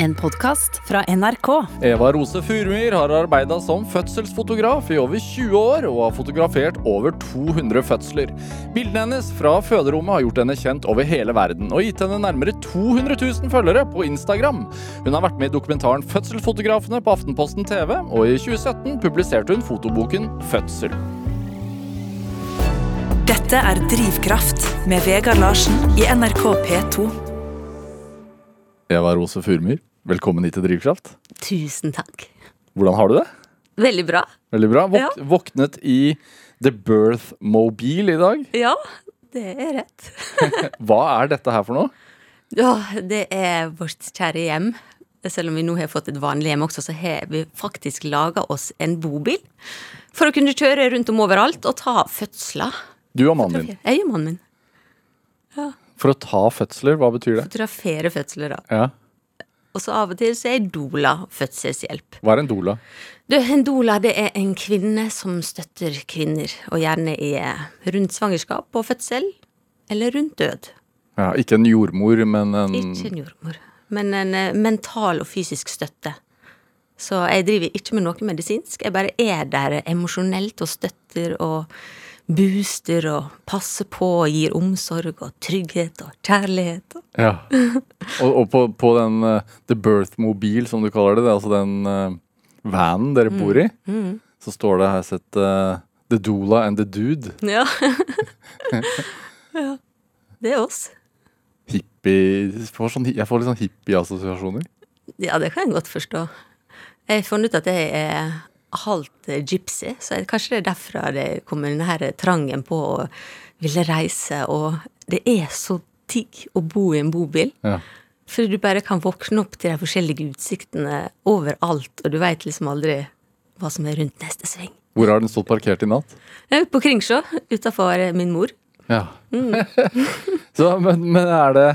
En podkast fra NRK. Eva Rose Furumyr har arbeida som fødselsfotograf i over 20 år og har fotografert over 200 fødsler. Bildene hennes fra føderommet har gjort henne kjent over hele verden og gitt henne nærmere 200 000 følgere på Instagram. Hun har vært med i dokumentaren Fødselsfotografene på Aftenposten TV, og i 2017 publiserte hun fotoboken Fødsel. Dette er Drivkraft med Vegard Larsen i NRK P2. Eva Rose Furumyr, velkommen hit til Drivkraft. Tusen takk. Hvordan har du det? Veldig bra. Veldig bra. Våk Ja. Våknet i The Birth Mobile i dag. Ja, det er rett. Hva er dette her for noe? Ja, det er vårt kjære hjem. Selv om vi nå har fått et vanlig hjem også, så har vi faktisk laga oss en bobil. For å kunne kjøre rundt om overalt og ta fødsler. Du og mannen din. Jeg og mannen min. For å ta fødsler, hva betyr det? Fotografere fødsler, da. Ja. Og så av og til så er Dola doula fødselshjelp. Hva er en doula? Du, en doula det er en kvinne som støtter kvinner, og gjerne i rundt svangerskap og fødsel, eller rundt død. Ja, ikke en jordmor, men en Ikke en jordmor, men en eh, mental og fysisk støtte. Så jeg driver ikke med noe medisinsk, jeg bare er der emosjonelt og støtter og booster og passer på og gir omsorg og trygghet og kjærlighet. Ja. Og, og på, på den uh, The Birth Mobil, som du kaller det, det er altså den uh, vanen dere bor i, så står det her sett uh, The Doula and the Dude. ja. ja. Det er oss. Hippie Jeg får, sånn, jeg får litt sånn hippie-assosiasjoner. Ja, det kan jeg godt forstå. Jeg har funnet ut at jeg er halvt eh, gypsy, så kanskje det er derfra det kommer denne her trangen på å ville reise, og det er så digg å bo i en bobil. Ja. Fordi du bare kan våkne opp til de forskjellige utsiktene overalt, og du veit liksom aldri hva som er rundt neste sving. Hvor har den stått parkert i natt? Er på Kringsjå, utafor min mor. Ja. så, men, men er det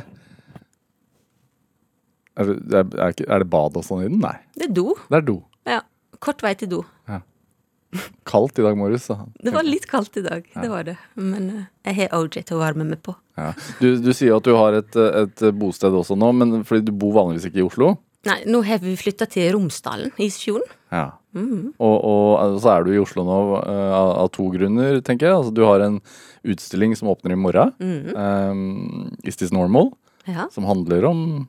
er det, er, er, er det bad og sånn i den? Nei. Det er do. Det er do. Ja. Kort vei til do. Kaldt i dag morges. så- Det var litt kaldt i dag, det var det. Men eh, jeg har OJ til å varme meg på. Ja. Du, du sier at du har et, et bosted også nå, men fordi du bor vanligvis ikke i Oslo. Nei, nå har vi flytta til Romsdalen, Isfjorden. Ja. Og, og altså, så er du i Oslo nå eh, av, av to grunner, tenker jeg. Altså, du har en utstilling som åpner i morgen. um, Is This Normal? Ja. Som handler om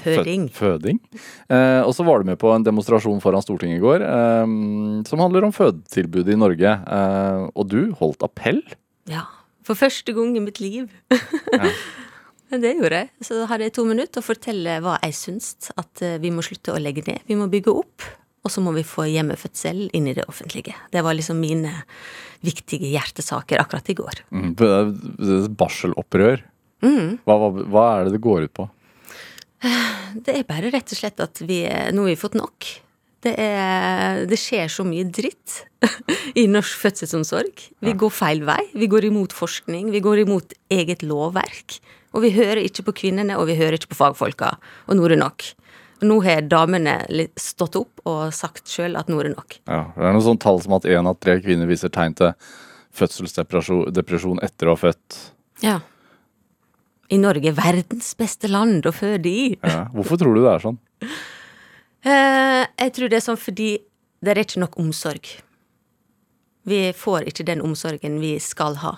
Føding. føding. Eh, og så var du med på en demonstrasjon foran Stortinget i går eh, som handler om fødetilbudet i Norge. Eh, og du holdt appell. Ja. For første gang i mitt liv. Men det gjorde jeg. Så hadde jeg to minutter å fortelle hva jeg syns. At eh, vi må slutte å legge ned. Vi må bygge opp. Og så må vi få hjemmefødsel inn i det offentlige. Det var liksom mine viktige hjertesaker akkurat i går. Mm, det er. Hva, hva, hva er det det går ut på? Det er bare rett og slett at vi Nå har vi fått nok. Det, er, det skjer så mye dritt i norsk fødselsomsorg. Vi går feil vei. Vi går imot forskning. Vi går imot eget lovverk. Og vi hører ikke på kvinnene, og vi hører ikke på fagfolka. Og nå er det nok. Nå har damene stått opp og sagt sjøl at nå er det nok. Ja, det er noe sånn tall som at én av tre kvinner viser tegn til fødselsdepresjon etter å ha født. Ja. I Norge, verdens beste land å føde i. Ja. Hvorfor tror du det er sånn? Eh, jeg tror det er sånn fordi det er ikke nok omsorg. Vi får ikke den omsorgen vi skal ha.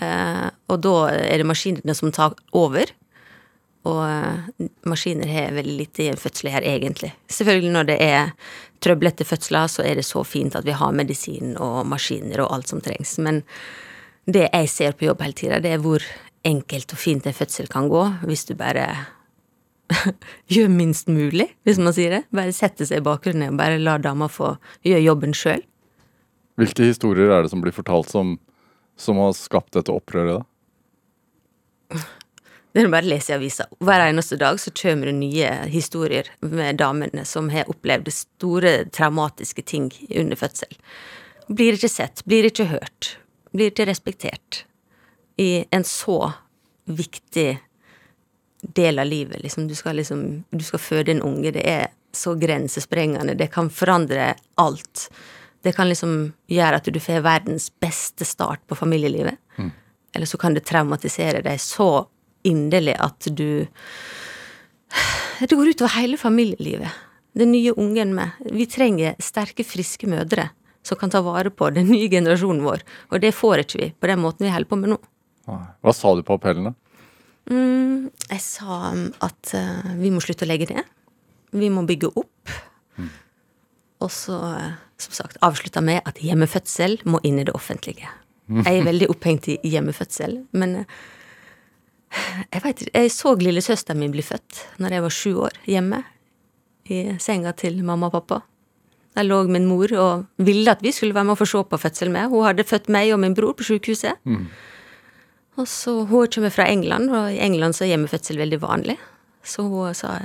Eh, og da er det maskinene som tar over. Og eh, maskiner har veldig lite i en fødsel her, egentlig. Selvfølgelig når det er trøblete fødsler, så er det så fint at vi har medisin og maskiner og alt som trengs. Men det jeg ser på jobb hele tida, det er hvor enkelt og fint en fødsel kan gå hvis du bare gjør minst mulig, hvis man sier det. Bare sette seg i bakgrunnen og bare la dama få gjøre jobben sjøl. Hvilke historier er det som blir fortalt som, som har skapt dette opprøret? da? Det er bare å lese i avisa. Hver eneste dag så kommer det nye historier med damene som har opplevd store traumatiske ting under fødsel. Blir ikke sett, blir ikke hørt, blir ikke respektert. I en så viktig del av livet. Liksom, du skal liksom Du skal føde en unge. Det er så grensesprengende. Det kan forandre alt. Det kan liksom gjøre at du får verdens beste start på familielivet. Eller så kan det traumatisere deg så inderlig at du Det går utover hele familielivet. Den nye ungen med. Vi trenger sterke, friske mødre som kan ta vare på den nye generasjonen vår. Og det får ikke vi på den måten vi holder på med nå. Hva sa du på appellen, da? Mm, jeg sa um, at uh, vi må slutte å legge ned. Vi må bygge opp. Og så, eh, som sagt, avslutta med at hjemmefødsel må inn i det offentlige. Jeg er veldig opphengt i hjemmefødsel, men eh, jeg veit ikke, jeg så lillesøsteren min bli født når jeg var sju år, hjemme. I senga til mamma og pappa. Der lå min mor og ville at vi skulle være med og få se på fødsel med. Hun hadde født meg og min bror på sykehuset. Og så Hun kommer fra England, og i England så er hjemmefødsel veldig vanlig. Så hun sa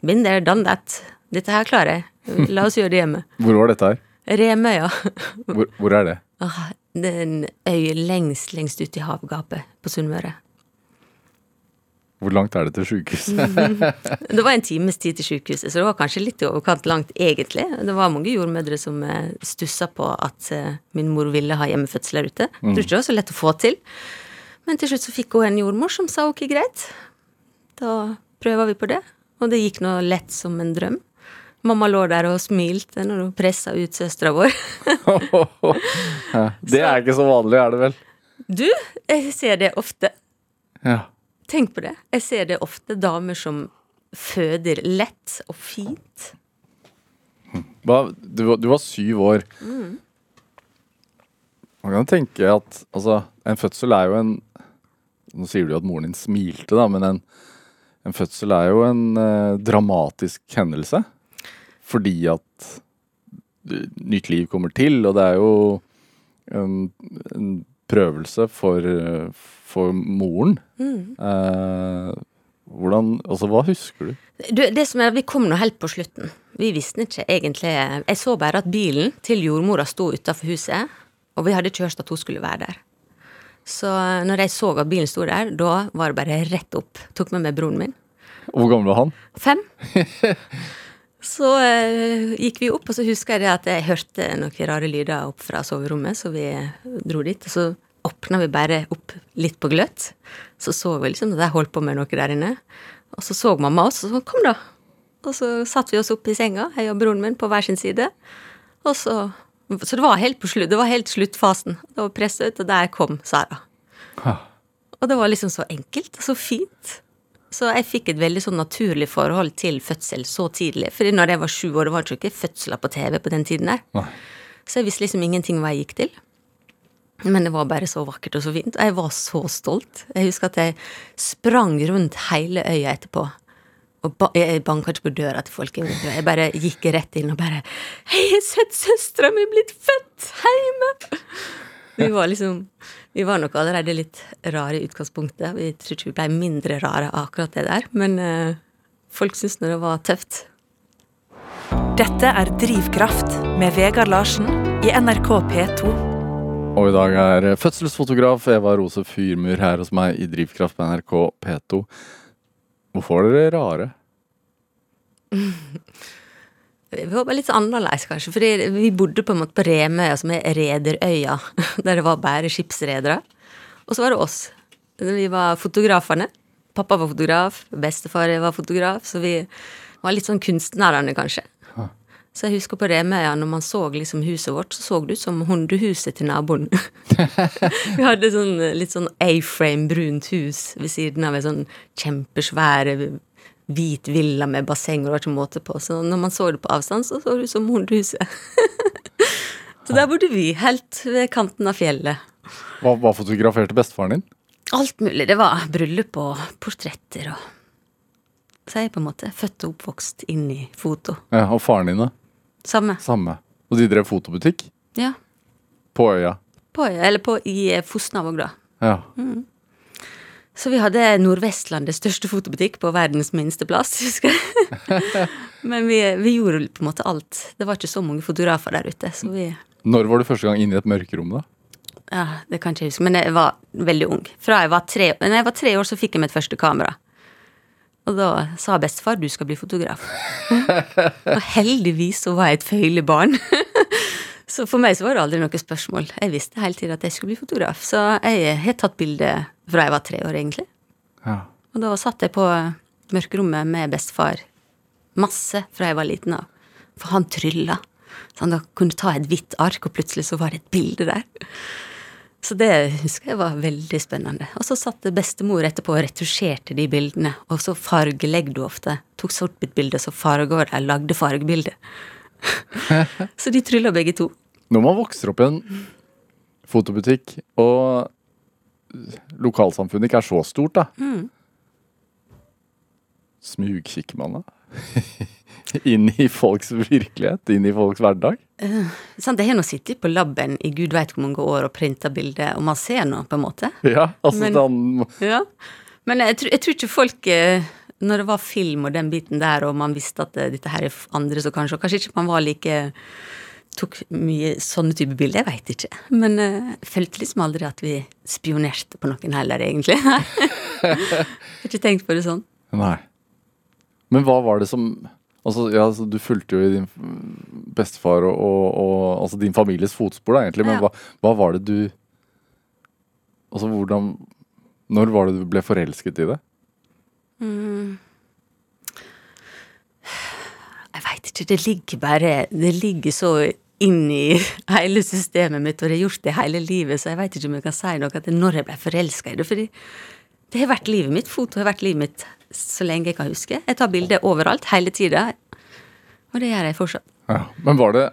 Been there, done that. Dette her klarer jeg. La oss gjøre det hjemme. Hvor var dette her? Remøya. Hvor, hvor er det? Ah, det er en øy lengst, lengst ute i havgapet på Sunnmøre. Hvor langt er det til sjukehuset? Det var en times tid til sykehuset, så det var kanskje litt i overkant langt, egentlig. Det var mange jordmødre som eh, stussa på at eh, min mor ville ha hjemmefødsel der ute. Mm. tror ikke det var så lett å få til. Men til slutt så fikk hun en jordmor som sa ok, greit. Da prøver vi på det. Og det gikk nå lett som en drøm. Mamma lå der og smilte når hun pressa ut søstera vår. det er ikke så vanlig, er det vel? Du, jeg ser det ofte. Ja. Tenk på det. Jeg ser det ofte. Damer som føder lett og fint. Du, var- du var syv år. Man kan tenke at altså, en fødsel er jo en Nå sier du jo at moren din smilte, da, men en, en fødsel er jo en eh, dramatisk hendelse. Fordi at nytt liv kommer til, og det er jo en, en prøvelse for, for moren. Eh, hvordan Altså, hva husker du? Du, det som er, Vi kom nå helt på slutten. Vi visste ikke egentlig Jeg så bare at bilen til jordmora sto utafor huset, og vi hadde ikke hørt at hun skulle være der. Så når jeg så at bilen sto der, da var det bare rett opp. Tok med meg broren min. Hvor gammel var han? Fem. Så eh, gikk vi opp, og så husker jeg det at jeg hørte noen rare lyder opp fra soverommet, så vi dro dit. Og så åpna vi bare opp litt på gløtt. Så så vi liksom at de holdt på med noe der inne. Og så så mamma oss, og så kom da. Og så satte vi oss opp i senga, jeg og broren min, på hver sin side. Og så Så det var helt på slutt, det var helt sluttfasen. Det var presset, ut, og der kom Sara. Og det var liksom så enkelt og så fint. Så jeg fikk et veldig sånn naturlig forhold til fødsel så tidlig. Fordi når jeg var sju år, det var ikke fødsler på TV på den tiden der. Nei. Så jeg visste liksom ingenting hva jeg gikk til. Men det var bare så vakkert og så fint. Og jeg var så stolt. Jeg husker at jeg sprang rundt hele øya etterpå. Og ba jeg banka ikke på døra til folk. Jeg bare gikk rett inn og bare 'Jeg har sett søstera mi blitt født hjemme!' Vi var liksom Vi var nok allerede litt rare i utgangspunktet. Vi tror ikke vi ble mindre rare av akkurat det der, men uh, folk syntes nå det var tøft. Dette er Drivkraft med Vegard Larsen i NRK P2. Og i dag er fødselsfotograf Eva Rose Fyrmur her hos meg i Drivkraft på NRK P2. Hvorfor er dere rare? Vi var litt annerledes, kanskje. Fordi vi bodde på en måte på Remøya, som er rederøya, der det var bare skipsredere. Og så var det oss. Vi var fotografene. Pappa var fotograf, bestefar var fotograf, så vi var litt sånn kunstnerne, kanskje. Så jeg husker på Remøya, når man så liksom huset vårt, så så det ut som hundehuset til naboen. vi hadde sånn litt sånn A-frame, brunt hus ved siden av en sånn kjempesvær hvit villa med basseng, og det var ikke måte på. Så når man så det på avstand, så så det ut som hundehuset. så der bodde vi, helt ved kanten av fjellet. Hva, hva fotograferte bestefaren din? Alt mulig. Det var bryllup og portretter og Så jeg er på en måte født og oppvokst inn i foto. Ja, og faren din, da? Samme. Samme. Og de drev fotobutikk? Ja. På øya? På, øya, eller på, i Fosnavåg, da. Ja. Så vi hadde Nordvestlandets største fotobutikk på verdens minste plass, husker jeg. Men vi, vi gjorde på en måte alt. Det var ikke så mange fotografer der ute, så vi Når var du første gang inne i et mørkerom, da? Ja, det kan ikke jeg huske, men jeg var veldig ung. Fra jeg var tre, når jeg var tre år, så fikk jeg mitt første kamera. Og da sa bestefar du skal bli fotograf. og heldigvis så var jeg et føyelig barn. så for meg så var det aldri noe spørsmål. Jeg visste hele tiden at jeg skulle bli fotograf. Så jeg har tatt bilde fra jeg var tre år, egentlig. Ja. Og da satt jeg på mørkerommet med bestefar masse fra jeg var liten av. For han trylla. Så han da kunne ta et hvitt ark, og plutselig så var det et bilde der. Så det husker jeg var veldig spennende. Og så satt bestemor etterpå og retusjerte de bildene. Og så fargelegde du ofte. Tok sort-hvitt-bilde, så farga de, lagde fargebilde. så de trylla begge to. Når man vokser opp i en fotobutikk, og lokalsamfunnet ikke er så stort, da Smugkikker man da? inn i folks virkelighet? Inn i folks hverdag? Sant, jeg har nå sittet på laben i gud veit hvor mange år og printa bilder, og man ser noe, på en måte. Ja, altså Men- den... Ja. Men jeg, tror- jeg tror ikke folk eh, Når det var film og den biten der, og man visste at eh, dette her er andre som kanskje Og kanskje ikke man var like Tok mye sånne type bilder, jeg veit ikke. Men jeg følte liksom aldri at vi spionerte på noen heller, egentlig. jeg har ikke tenkt på det sånn. Nei. Men hva var det som Altså, ja, altså, Du fulgte jo i din bestefar og, og, og altså din families fotspor, da, egentlig. Men Ja. hva, hva var det du Altså, hvordan Når var det du ble forelsket i det? Jeg veit ikke, det ligger bare Det ligger så inni hele systemet mitt, og det har gjort det hele livet, så jeg veit ikke om jeg kan si noe at det er når jeg ble forelska i det. Fordi det har vært livet mitt. Foto har vært livet mitt så lenge jeg kan huske. Jeg tar bilder overalt, hele tida. Og det gjør jeg fortsatt. Ja. Men var det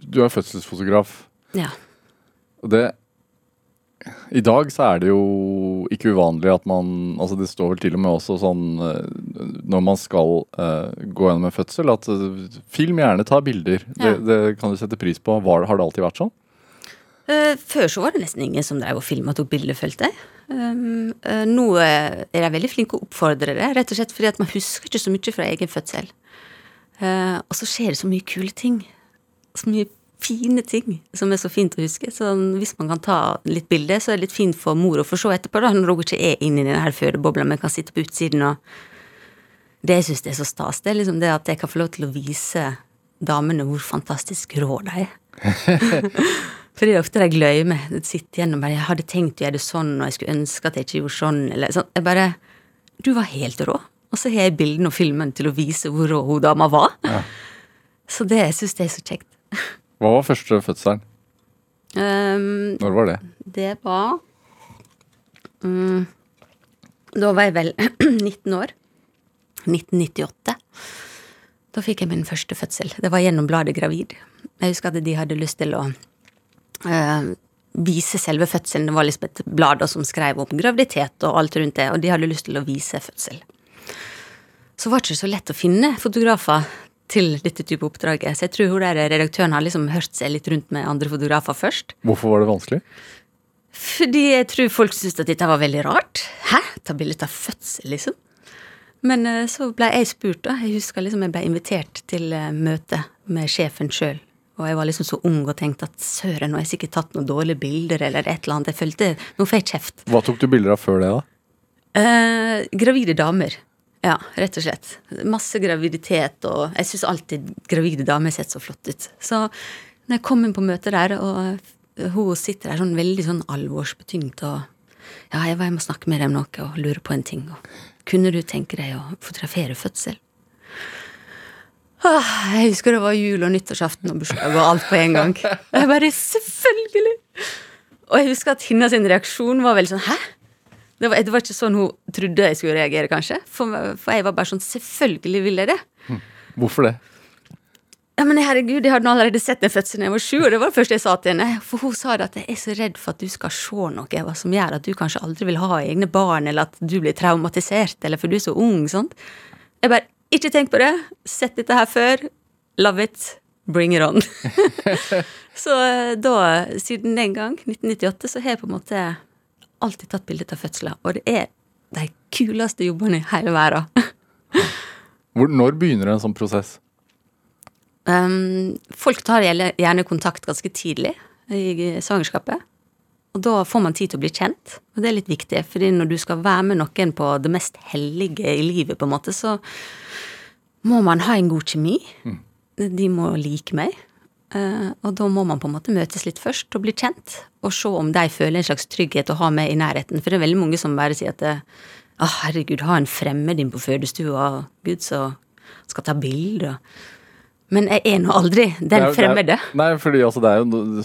Du er fødselsfotograf. Ja. Og det I dag så er det jo ikke uvanlig at man Altså det står vel til og med også sånn eh, når man skal uh, gå gjennom en fødsel, at eh, film gjerne tar bilder. Ja. Det, det kan du sette pris på. Var, har det alltid vært sånn? Uh, Før så var det nesten ingen som drev og filma og tok bilder, følte jeg. Um, nå eh, er de veldig flinke det, rett og slett fordi at man husker ikke så mye fra egen fødsel. Uh, og så skjer det så mye kule ting. Så mye fine ting som er så fint å huske. Så hvis man kan ta litt bilde, så er det litt fint for mor å få se etterpå, da, når hun ikke er inni i den her fødebobla, men kan sitte på utsiden og Det jeg syns er så stas, det er liksom det at jeg kan få lov til å vise damene hvor fantastisk rå de er. For det er ofte de glemmer. De sitter igjen og bare 'Jeg hadde tenkt å gjøre det sånn, og jeg skulle ønske at jeg ikke gjorde sånn', eller sånn. Jeg bare 'Du var helt rå'. Og så har jeg bildene og filmen til å vise hvor rå hun dama var. Så det jeg syns det er så kjekt. Hva var første fødselen? Um, Når var det? det var um, Da var jeg vel 19 år. 1998. Da fikk jeg min første fødsel. Det var gjennom bladet Gravid. Jeg husker at de hadde lyst til å eh, vise selve fødselen. Det var Lisbeth et blad som skrev om graviditet og alt rundt det, og de hadde lyst til å vise fødsel. Så var det ikke så lett å finne fotografer til dette type oppdraget, så jeg tror hun der redaktøren har liksom hørt seg litt rundt med andre fotografer først. Hvorfor var det vanskelig? Fordi jeg tror folk syntes at dette var veldig rart. Hæ? Ta bilde av fødsel, liksom? Men eh, så ble jeg spurt, da. Jeg husker liksom jeg ble invitert til eh, møte med sjefen sjøl. Og jeg var liksom så ung og tenkte at søren, nå har jeg sikkert tatt noen dårlige bilder eller et eller annet. Jeg følte Nå får jeg kjeft. Hva tok du bilder av før det, da? Eh, gravide damer. Ja, rett og slett. Masse graviditet, og jeg syns alltid gravide damer sett så flott ut. Så når jeg kom inn på møtet der, og hun sitter der sånn veldig sånn alvorsbetyngt og Ja, jeg var hjemme og snakke med dem noe og lurer på en ting, og kunne du tenke deg å fotografere fødsel? Åh, jeg husker det var jul og nyttårsaften og bursdag og alt på en gang. Jeg bare Selvfølgelig! Og jeg husker at hennes reaksjon var veldig sånn Hæ? Det var, det var ikke sånn hun trodde jeg skulle reagere, kanskje. For, for jeg var bare sånn Selvfølgelig vil jeg det. Hvorfor det? Ja, men herregud, jeg hadde allerede sett den fødselen jeg var sju, og det var det første jeg sa til henne. For hun sa det at jeg er så redd for at du skal se noe Eva, som gjør at du kanskje aldri vil ha egne barn, eller at du blir traumatisert, eller for du er så ung, sant. Jeg bare Ikke tenk på det. Sett dette her før. Love it. Bring it on. så eh, da, siden den gang, 1998, så har jeg på en måte alltid tatt bilde av fødsler, og det er de kuleste jobbene i hele verden. Når begynner en sånn prosess? Um, folk tar gjerne kontakt ganske tidlig i svangerskapet. Og da får man tid til å bli kjent, og det er litt viktig. fordi når du skal være med noen på det mest hellige i livet, på en måte, så må man ha en god kjemi. De må like meg. Eh, og da må man på en måte møtes litt først og bli kjent. Og se om de føler en slags trygghet å ha meg i nærheten. For det er veldig mange som bare sier at Å, herregud, ha en fremmed inn på fødestua, gud, så skal ta bilder. Men jeg er nå aldri den det fremmede. Nei, fordi altså, det er jo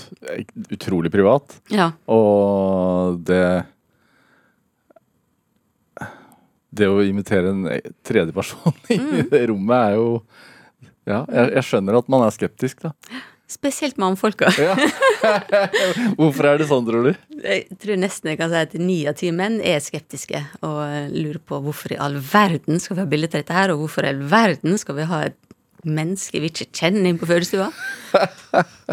utrolig privat. Ja. Og det Det å imitere en tredjeperson i Mm. det rommet er jo Ja, jeg, jeg skjønner at man er skeptisk, da. Spesielt mannfolka. Ja. Hvorfor er det sånn, tror du? Jeg tror nesten jeg kan si at ni av ti menn er skeptiske og lurer på hvorfor i all verden skal vi ha bilde til dette her, og hvorfor i all verden skal vi ha et menneske vi ikke kjenner inn på fødestua.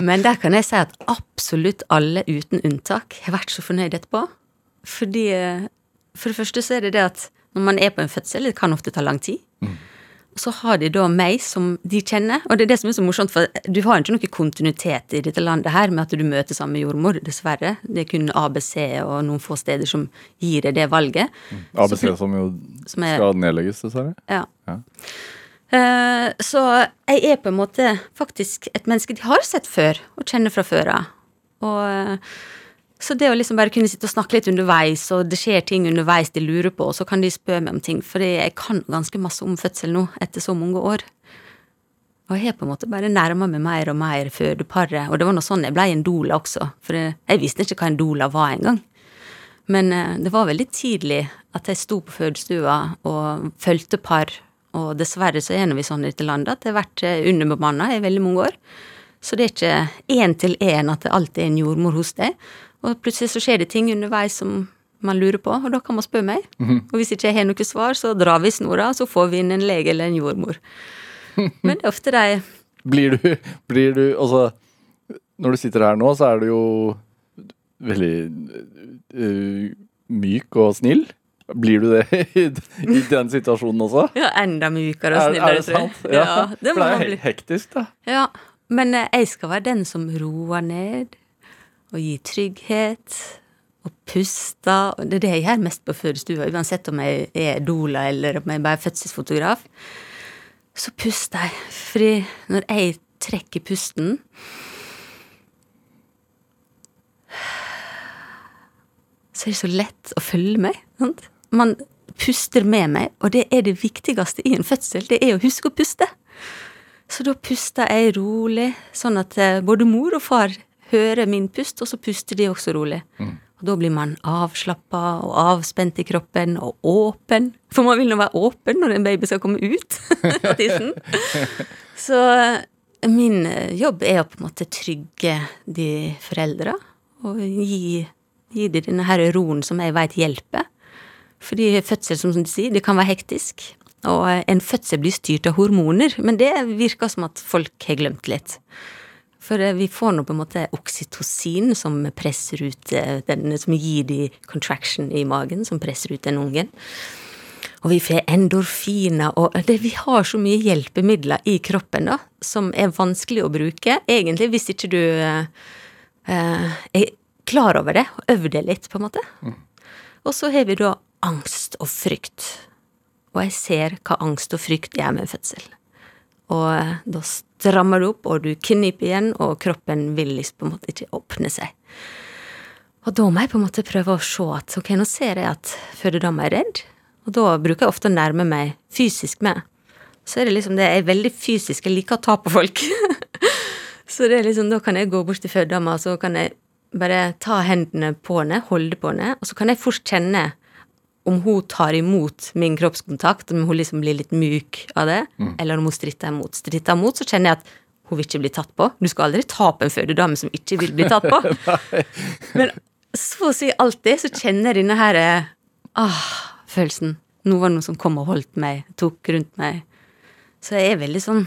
Men der kan jeg si at absolutt alle uten unntak har vært så fornøyd etterpå. Fordi eh, For det første så er det det at når man er på en fødsel, det kan ofte ta lang tid. Og så har de da meg som de kjenner, og det er det som er så morsomt, for du har ikke noe kontinuitet i dette landet her med at du møter samme jordmor, dessverre. Det er kun ABC og noen få steder som gir deg det valget. ABC Så- som jo som er- skal nedlegges, dessverre. Ja. Ja. Eh, så jeg er på en måte faktisk et menneske de har sett før, og kjenner fra før av. Eh, Så det å liksom bare kunne sitte og snakke litt underveis, og det skjer ting underveis de lurer på, og så kan de spørre meg om ting, for jeg kan ganske masse om fødsel nå, etter så mange år. Og jeg har på en måte bare nærma meg mer og mer fødeparet, og det var nå sånn jeg ble en doula også, for jeg visste ikke hva en doula var engang. Men eh, det var veldig tidlig at jeg sto på fødestua og fulgte par, og dessverre så er vi sånn i dette landet at det har vært eh, underbemanna i veldig mange år. Så det er ikke én til én at det alltid er en jordmor hos deg. Og plutselig så skjer det ting underveis som man lurer på, og da kan man spørre meg. Og hvis ikke jeg har noe svar, så drar vi snora, og så får vi inn en lege eller en jordmor. Men det er ofte de Blir du, blir du Altså, når du sitter her nå, så er du jo veldig uh, myk og snill. Blir du det i, i den situasjonen også? ja, enda mykere og Er, er snillere, det tror jeg. sant? Ja, Ja, det For det er bli. hektisk, da. Ja, men eh, jeg skal være den som roer ned, og gir trygghet, og puster. Det er det jeg gjør mest på fødestua, uansett om jeg er doula eller om jeg bare er fødselsfotograf. Så puster jeg, fordi når jeg trekker pusten Så er det så lett å følge meg. Sant? Man puster med meg, og det er det viktigste i en fødsel. Det er å huske å puste. Så da puster jeg rolig, sånn at eh, både mor og far hører min pust, og så puster de også rolig. Og da blir man avslappa og avspent i kroppen og åpen. For man vil nå være åpen når en baby skal komme ut av tissen. Så eh, min eh, jobb er å på en måte trygge de foreldra, og gi, gi dem denne her roen som jeg veit hjelper. Fordi fødsel, som du sier, det kan være hektisk. Og eh, en fødsel blir styrt av hormoner, men det virker som at folk har glemt litt. For eh, vi får nå på en måte oksytocin som presser ut eh, den, som gir de contraction i magen, som presser ut den ungen. Og vi får endorfiner, og det, vi har så mye hjelpemidler i kroppen da, som er vanskelig å bruke, egentlig, hvis ikke du eh, eh, er klar over det, og øver det litt, på en måte. Og så har vi da angst og frykt. Og jeg ser hva angst og frykt gjør med en fødsel. Og eh, da strammer du opp, og du kniper igjen, og kroppen vil liksom på en måte ikke åpne seg. Og da må jeg på en måte prøve å se at ok, nå ser jeg at fødedama er redd, og da bruker jeg ofte å nærme meg fysisk med. Så er det liksom det, jeg er veldig fysisk, jeg liker å ta på folk. så det er liksom, da kan jeg gå bort til fødedama, og så kan jeg bare ta hendene på henne, holde på henne, og så kan jeg fort kjenne om hun tar imot min kroppskontakt, om hun liksom blir litt myk av det, eller om hun stritter imot. Stritter imot, så kjenner jeg at hun vil ikke bli tatt på. Du skal aldri ta på en fødedame som ikke vil bli tatt på. Men så å si alltid så kjenner jeg denne her ah, følelsen. Nå var det noen som kom og holdt meg, tok rundt meg. Så jeg er veldig sånn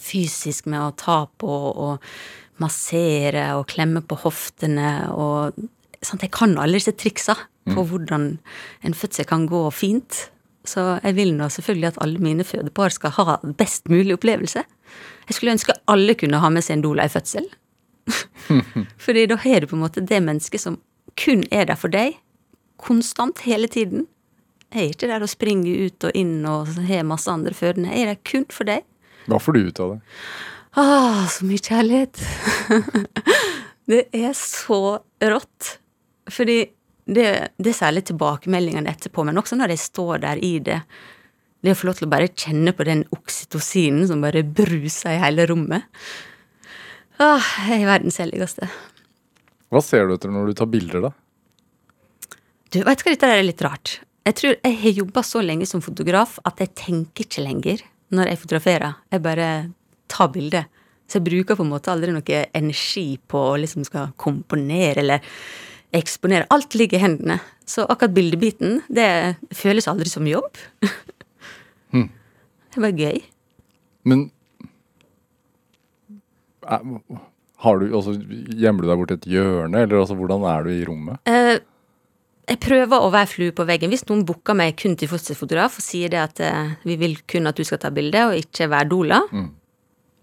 fysisk med å ta på og massere og klemme på hoftene og sant? Jeg kan alle disse triksa på hvordan en fødsel kan gå fint. Så jeg vil nå selvfølgelig at alle mine fødepar skal ha best mulig opplevelse. Jeg skulle ønske alle kunne ha med seg en doula i fødsel. Fordi da har du på en måte det mennesket som kun er der for deg, konstant, hele tiden. Jeg er ikke der og springer ut og inn og har masse andre fødende. Jeg er der kun for deg. Hva får du ut av det? Åh, så mye kjærlighet. det er så rått. Fordi Det, det er særlig tilbakemeldingene etterpå, men også når jeg står der i det. Det å få lov til å bare kjenne på den oksytocinen som bare bruser i hele rommet. Åh, jeg er verdens heldigste. Hva ser du etter når du tar bilder, da? Du, vet du hva, dette er litt rart. Jeg tror jeg har jobba så lenge som fotograf at jeg tenker ikke lenger når jeg fotograferer. Jeg bare tar bilder. Så jeg bruker på en måte aldri noe energi på å liksom skal komponere eller eksponere. Alt ligger i hendene. Så akkurat bildebiten, det føles aldri som jobb. Hmm. Det var gøy. Men er- har du, altså, Gjemmer du deg bort et hjørne, eller altså, hvordan er du i rommet? Eh, jeg prøver å være flue på veggen. Hvis noen booker meg kun til fosterfotograf og sier det at eh, vi vil kun at du skal ta bilde, og ikke være doula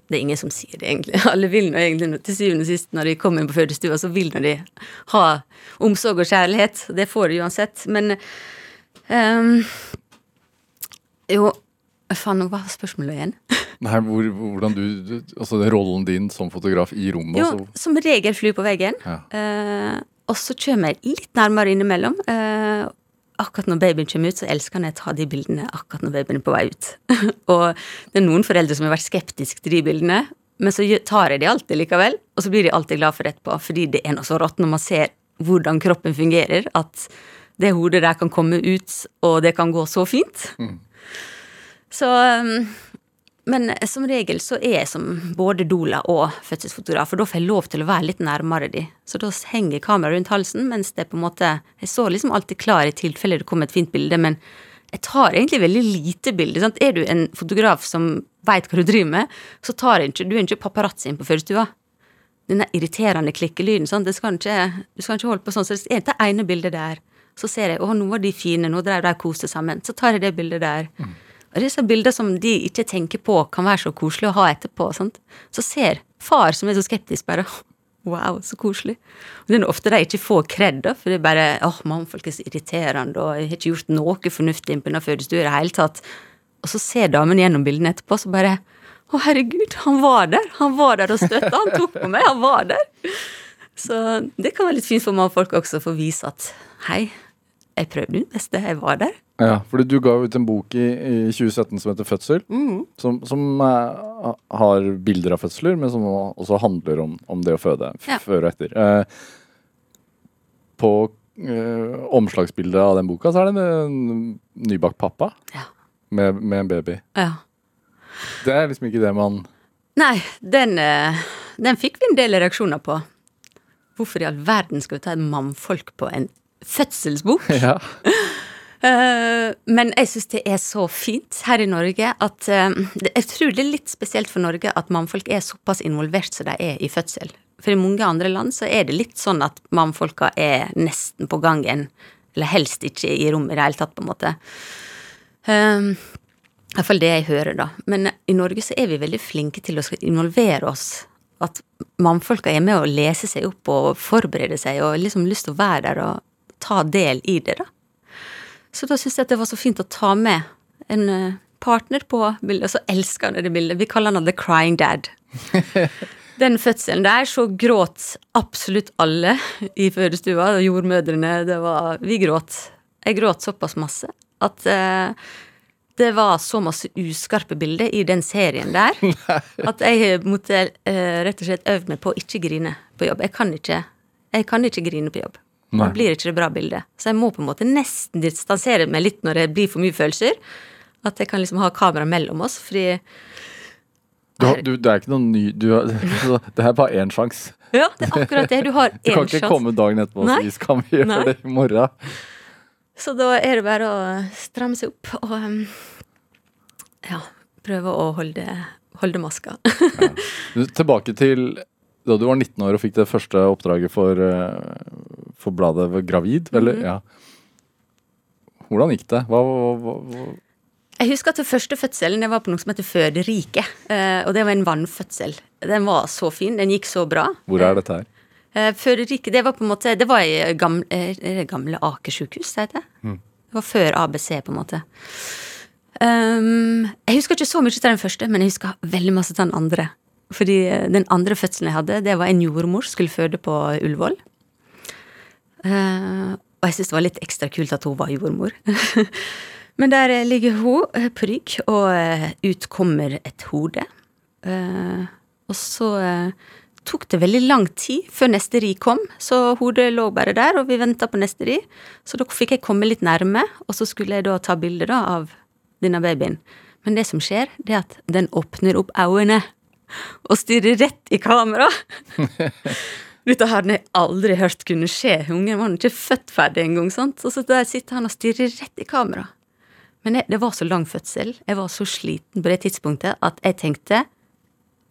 Det er ingen som sier det, egentlig. Alle vil nå egentlig til syvende og sist når de kommer inn på fødestua, så vil nå de ha omsorg og kjærlighet. Det får de uansett. Men um, Jo, faen, hva var spørsmålet igjen? Nei, hvor, hvordan du, du Altså det rollen din som fotograf i rommet. Jo, også. som regel flue på veggen. Ja. Uh, og så kommer jeg litt nærmere innimellom. Eh, akkurat når babyen kommer ut, så elsker jeg å ta de bildene akkurat når babyen er på vei ut. og det er noen foreldre som har vært skeptiske til de bildene, men så tar jeg de alltid likevel, og så blir de alltid glad for det etterpå, fordi det er noe så rått når man ser hvordan kroppen fungerer, at det hodet der kan komme ut, og det kan gå så fint. Så um, men som regel så er jeg som både doula og fødselsfotograf, for da får jeg lov til å være litt nærmere de. Så da henger kameraet rundt halsen, mens det på en måte Jeg står liksom alltid klar i tilfelle det kommer et fint bilde, men jeg tar egentlig veldig lite bilder. Sant? Er du en fotograf som veit hva du driver med, så tar jeg ikke Du er ikke paparazzi inn på fødestua. Den irriterende klikkelyden, sant? Skal ikke, du skal ikke holde på sånn. Så det er det ene bildet der. Så ser jeg å, nå var de fine, nå drev de og koste sammen. Så tar jeg det bildet der. Og disse bilder som de ikke tenker på kan være så koselig å ha etterpå. Sant? Så ser far som er så skeptisk, bare Wow, så koselig. Og det er ofte de ikke får kred, for det er bare åh, mannfolk er så irriterende, og jeg har ikke gjort noe fornuftig på denne fødestua i det hele tatt. Og så ser damen gjennom bildene etterpå, så bare å herregud, han var der! Han var der og støtta, han tok på meg, han var der! Så det kan være litt fint for mannfolk også, å få vise at hei, jeg prøvde mitt beste, jeg var der. Ja, fordi du ga ut en bok i, i 2017 som heter Fødsel, som, som eh, har bilder av fødsler, men som også handler om, om det å føde Ja. før og etter. Eh, på eh, omslagsbildet av den boka så er det en nybakt pappa Ja. med, med en baby. ja. Det er liksom ikke det man Nei, den, den fikk vi en del reaksjoner på. Hvorfor i all verden skal vi ta et mannfolk på en fødselsbok? Ja. Eh, men jeg syns det er så fint her i Norge at eh, Jeg tror det er litt spesielt for Norge at mannfolk er såpass involvert som de er i fødsel. For i mange andre land så er det litt sånn at mannfolka er nesten på gangen. Eller helst ikke i rommet i det hele tatt, på en måte. Um, i hvert fall det jeg hører, da. Men i Norge så er vi veldig flinke til å involvere oss. At mannfolka er med å lese seg opp og forberede seg og liksom lyst til å være der og ta del i det, da. Så da syns jeg at det var så fint å ta med en eh, partner på bildet, og så elsker han det bildet. Vi kaller han The Crying Dad. Den fødselen der så gråt absolutt alle i fødestua, jordmødrene. Det var Vi gråt. Jeg gråt såpass masse at eh, det var så masse uskarpe bilder i den serien der at jeg måtte eh, rett og slett øve meg på å ikke grine på jobb. Jeg kan ikke, jeg kan ikke grine på jobb. Da blir ikke det bra bilde. Så jeg må på en måte nesten distansere meg litt når det blir for mye følelser. At jeg kan liksom ha kamera mellom oss, fordi Du, har- du, det er ikke noen ny du, har- så Det er bare én sjanse. Ja, det er akkurat det. Du har Du kan ikke sjans. komme dagen etterpå og si 'skal vi gjøre Nei. det i morgen'? Så da er det bare å stramme seg opp og um, ja, prøve å holde, holde maska. ja. Tilbake til da du var 19 år og fikk det første oppdraget for, eh, for bladet Gravid, eller? Mhm. Ja. Hvordan gikk det? Hva, hva, hva, hva? Jeg husker at den første fødselen det var på noe som heter Føderike. eh, Og det var en vannfødsel. Den var så fin. Den gikk så bra. Hvor er dette her? Føderiket, Føderike, det var på en måte Det var i gamle, gamle Aker sykehus, det Mm. Det var før ABC, på en måte. Um, jeg husker ikke så mye til den første, men jeg husker veldig masse til den andre. Fordi eh, den andre fødselen jeg hadde, det var en jordmor skulle føde på Ullevål. Eh, og jeg syntes det var litt ekstra kult at hun var jordmor. Men der ligger hun eh, på rygg, og eh, ut kommer et hode. Og så tok det veldig lang tid før neste ri kom, så hodet lå bare der, og vi venta på neste ri. Så da fikk jeg komme litt nærme, og så skulle jeg da ta bilde av denne babyen. Men det som skjer, det er at den åpner opp øynene og stirrer rett i kamera. Dette hadde jeg aldri hørt kunne skje. Ungen var ikke født ferdig engang. Og så der sitter han og stirrer rett i kamera. Men det, det var så lang fødsel, jeg var så sliten på det tidspunktet, at jeg tenkte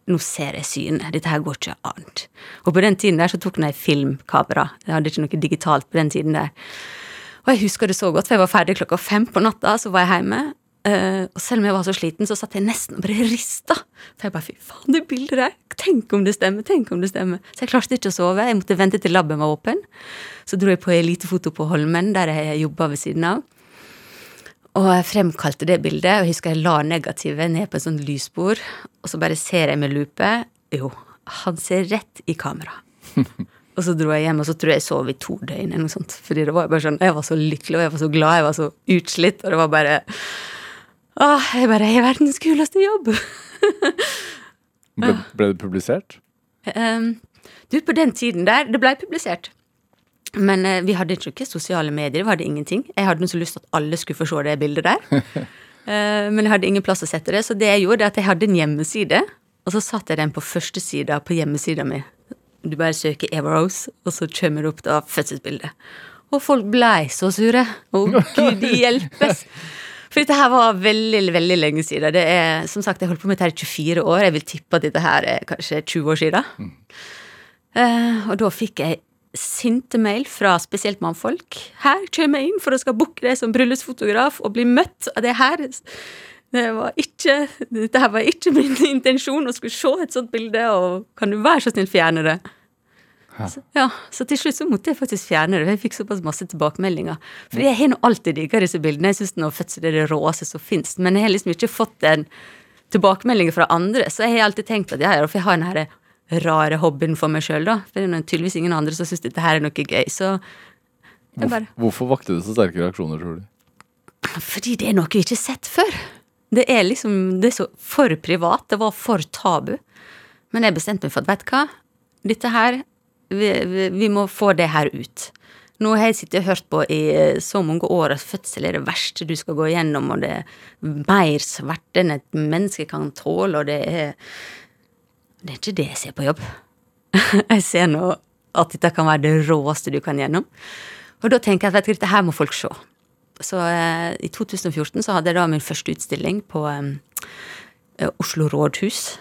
nå ser jeg synet, dette her går ikke annet. Og på den tiden der så tok jeg filmkamera, jeg hadde ikke noe digitalt på den tiden der. Og jeg husker det så godt, for jeg var ferdig klokka fem på natta, så var jeg hjemme. Uh, og selv om jeg var så sliten, så satt jeg nesten og bare rista. For jeg bare fy faen, det bildet der! Tenk om det stemmer! Tenk om det stemmer! Så jeg klarte ikke å sove. Jeg måtte vente til laben var åpen. Så dro jeg på elitefoto på Holmen, der jeg jobba ved siden av. Og jeg fremkalte det bildet, og jeg husker jeg la negativet ned på en sånn lysbord, og så bare ser jeg med lupe. Jo, han ser rett i kamera. og så dro jeg hjem, og så tror jeg jeg sov i to døgn eller noe sånt. Fordi det var bare sånn, jeg var så lykkelig, og jeg var så glad, jeg var så utslitt, og det var bare Åh, jeg bare er verdens kuleste jobb! ble, ble, det publisert? Um, du, på den tiden der Det blei publisert. Men uh, vi hadde ikke sosiale medier, vi hadde ingenting. Jeg hadde så lyst til at alle skulle få se det bildet der. uh, men jeg hadde ingen plass å sette det, så det jeg gjorde, er at jeg hadde en hjemmeside. Og så satte jeg den på første sida på hjemmesida mi. Du bare søker Eva Rose, og så kommer det opp da fødselsbildet. Og folk blei så sure. Å, gud hjelpes! For dette her var veldig, veldig lenge siden. Det er, som sagt, Jeg holdt på med dette her i 24 år. Jeg vil tippe at dette her er kanskje 20 år siden. Mm. Uh, og da fikk jeg sinte mail fra spesielt mannfolk. Her kommer jeg inn for å skal booke deg som bryllupsfotograf og bli møtt av det her. Det var ikke, dette her var ikke min intensjon å skulle se et sånt bilde, og kan du være så snill fjerne det? Så, ja, så til slutt så måtte jeg faktisk fjerne det. Jeg fikk såpass masse tilbakemeldinger. For jeg har nå alltid digga disse bildene. Jeg syns fødsel er det råeste som fins. Men jeg har liksom ikke fått en tilbakemelding fra andre, så jeg har alltid tenkt at ja, for jeg har den her rare hobbyen for meg sjøl, da. For det er tydeligvis ingen andre som syns dette her er noe gøy, så bare... Hvorfor vakte det så sterke reaksjoner, tror du? Fordi det er noe vi ikke har sett før. Det er liksom Det er så for privat. Det var for tabu. Men jeg bestemte meg for at vet du hva, dette her vi, vi, må få det her ut. Nå har jeg sittet og hørt på i eh, så mange år at fødsel er det verste du skal gå igjennom, og det er mer smerte enn et menneske kan tåle, og det er Det er ikke det jeg ser på jobb. jeg ser nå at dette kan være det råeste du kan gjennom. Og da tenker jeg at dette her må folk se. Så eh, i 2014 så hadde jeg da min første utstilling på eh, Oslo rådhus.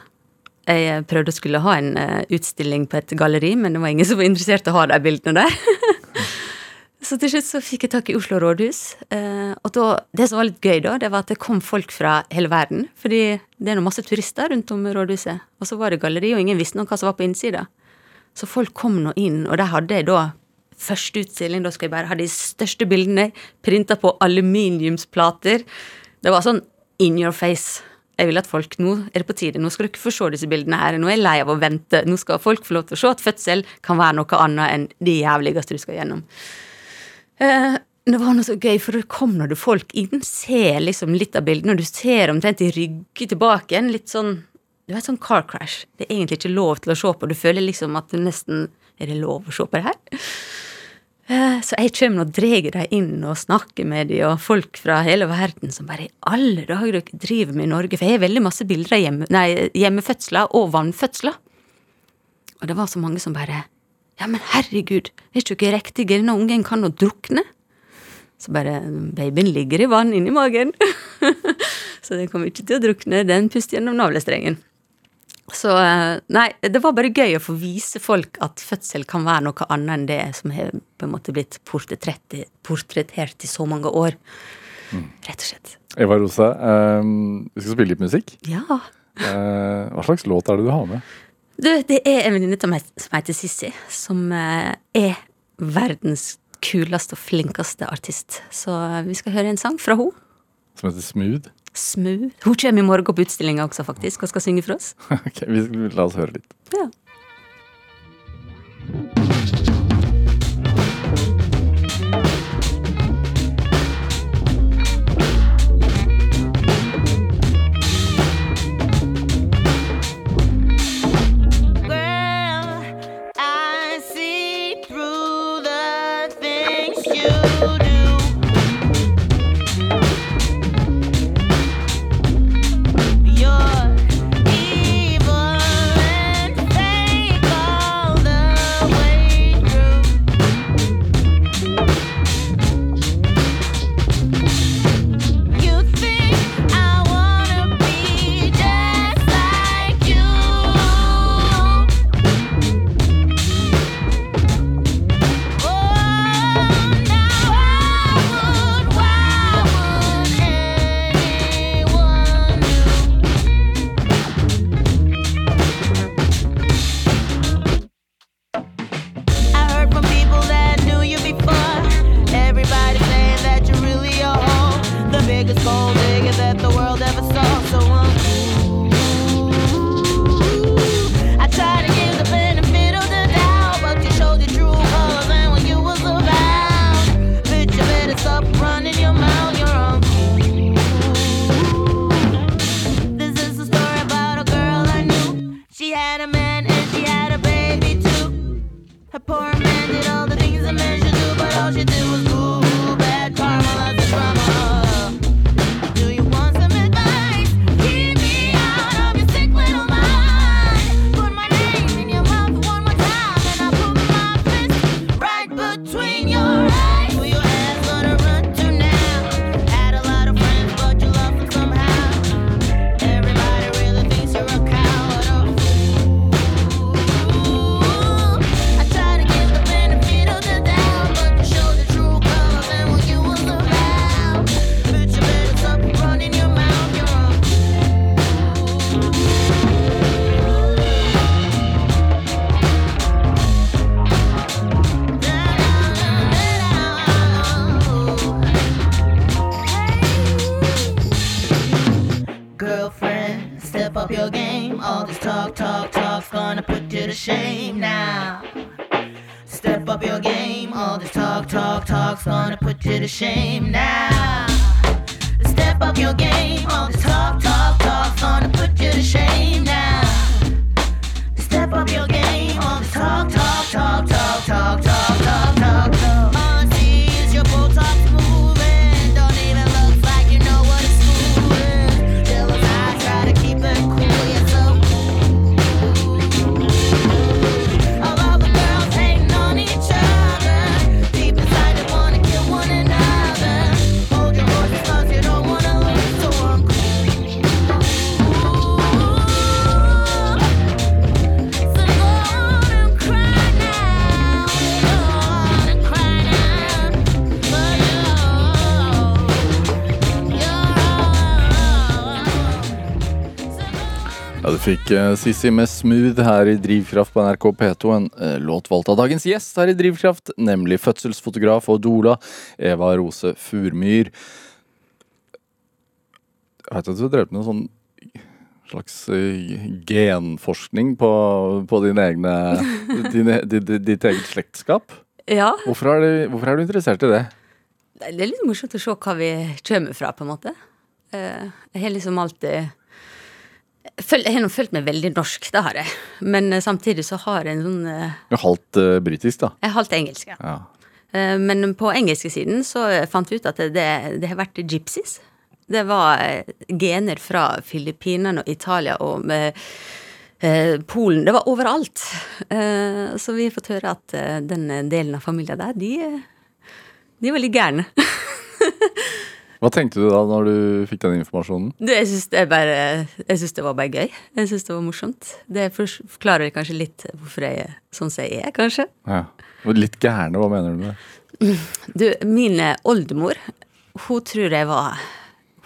Jeg prøvde å skulle ha en uh, utstilling på et galleri, men det var ingen som var interessert i å ha de bildene der. så til slutt så fikk jeg tak i Oslo rådhus. Uh, og da, det som var litt gøy, da, det var at det kom folk fra hele verden. Fordi det er nå masse turister rundt om rådhuset. Og så var det galleri, og ingen visste noe hva som var på innsida. Så folk kom nå inn, og der hadde jeg da første utstilling. Da skal jeg bare ha de største bildene printa på aluminiumsplater. Det var sånn in your face jeg vil at folk nå er det på tide, nå skal dere få se disse bildene her. Nå er jeg lei av å vente. Nå skal folk få lov til å se at fødsel kan være noe annet enn det jævligste du skal gjennom. Eh, det var noe så gøy, for da kom når du folk inn, ser liksom litt av bildene, og du ser omtrent de rygger tilbake igjen, litt sånn Du vet, sånn car crash. Det er egentlig ikke lov til å se på. Du føler liksom at du nesten Er det lov å se på det her? Eh, så jeg kommer og drar dem inn og snakker med dem, og folk fra hele verden som bare i alle dager dere driver med i Norge. For jeg har veldig masse bilder av hjemme, nei, hjemmefødsler og vannfødsler. Og det var så mange som bare Ja, men herregud, er ikke dere riktige? Denne ungen kan nå drukne. Så bare Babyen ligger i vann inni magen. så den kommer ikke til å drukne, den puster gjennom navlestrengen. Så eh, nei, det var bare gøy å få vise folk at fødsel kan være noe annet enn det som har på en måte blitt portrettert i så mange år. Mm. Rett og slett. Eva Rose, um, vi skal spille litt musikk. Ja. Uh, hva slags låt er det du har med? Du, det er en venninne av meg som heter Sissi, som uh, er verdens kuleste og flinkeste artist. Så vi skal høre en sang fra henne. Som heter Smooth? Smooth. Hun kommer i morgen på utstillinga også, faktisk, og skal synge for oss. ok, vi, La oss høre litt. Ja. Shame Sissy med 'Smooth' her i Drivkraft på NRK P2. En eh, låt valgt av dagens gjest her i Drivkraft, nemlig fødselsfotograf og doula Eva Rose Furmyr. Jeg vet at du har drevet med noe sånn slags eh, genforskning på, på dine egne, dine, di- di- ditt eget slektskap. Ja, Hvorfor er, du, hvorfor er du interessert i det? det er litt morsomt å se hva vi kommer fra, på en måte. Eh, Jeg har liksom alltid Jeg har nå følt meg veldig norsk, det har jeg. Men eh, samtidig så har jeg en sånn eh, Du er halvt uh, britisk, da. Jeg er halvt engelsk, ja. Ja. Eh, Men på engelske siden så fant vi ut at det, det har vært gypsies. Det var eh, gener fra Filippinene og Italia og med, eh, Polen. Det var overalt. Eh, så vi har fått høre at eh, den delen av familien der, de, eh, de var litt gærne. Hva tenkte du da når du fikk den informasjonen? Det, jeg syns det, det var bare gøy. Jeg syns det var morsomt. Det forklarer kanskje litt hvorfor jeg er sånn som jeg er, kanskje. Ja. Litt gærne, hva mener du med det? Du, min oldemor, hun tror jeg var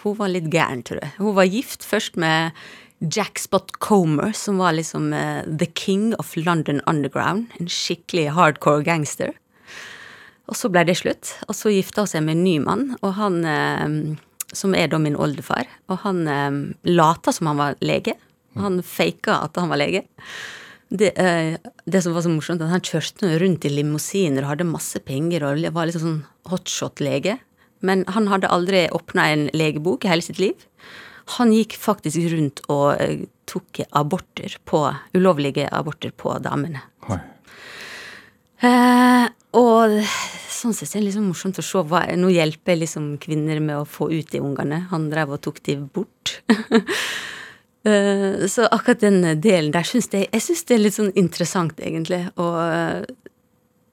Hun var litt gæren, tror jeg. Hun var gift først med Jack Spot Comer, som var liksom uh, the king of London Underground. En skikkelig hardcore gangster. Og så ble det slutt. Og så gifta hun seg med en ny mann, og han eh, som er da min oldefar. Og han eh, lata som han var lege. Han faka at han var lege. Det, eh, det som var så morsomt, at han kjørte rundt i limousiner og hadde masse penger og var liksom sånn hotshot-lege. Men han hadde aldri åpna en legebok i hele sitt liv. Han gikk faktisk rundt og eh, tok aborter på ulovlige aborter på damene. Oi. Eh, og sånn sett er det liksom morsomt å se hva Nå hjelper liksom kvinner med å få ut de ungene. Han drev og tok de bort. Eh, så akkurat den delen der syns jeg Jeg syns det er litt sånn interessant, egentlig, å eh,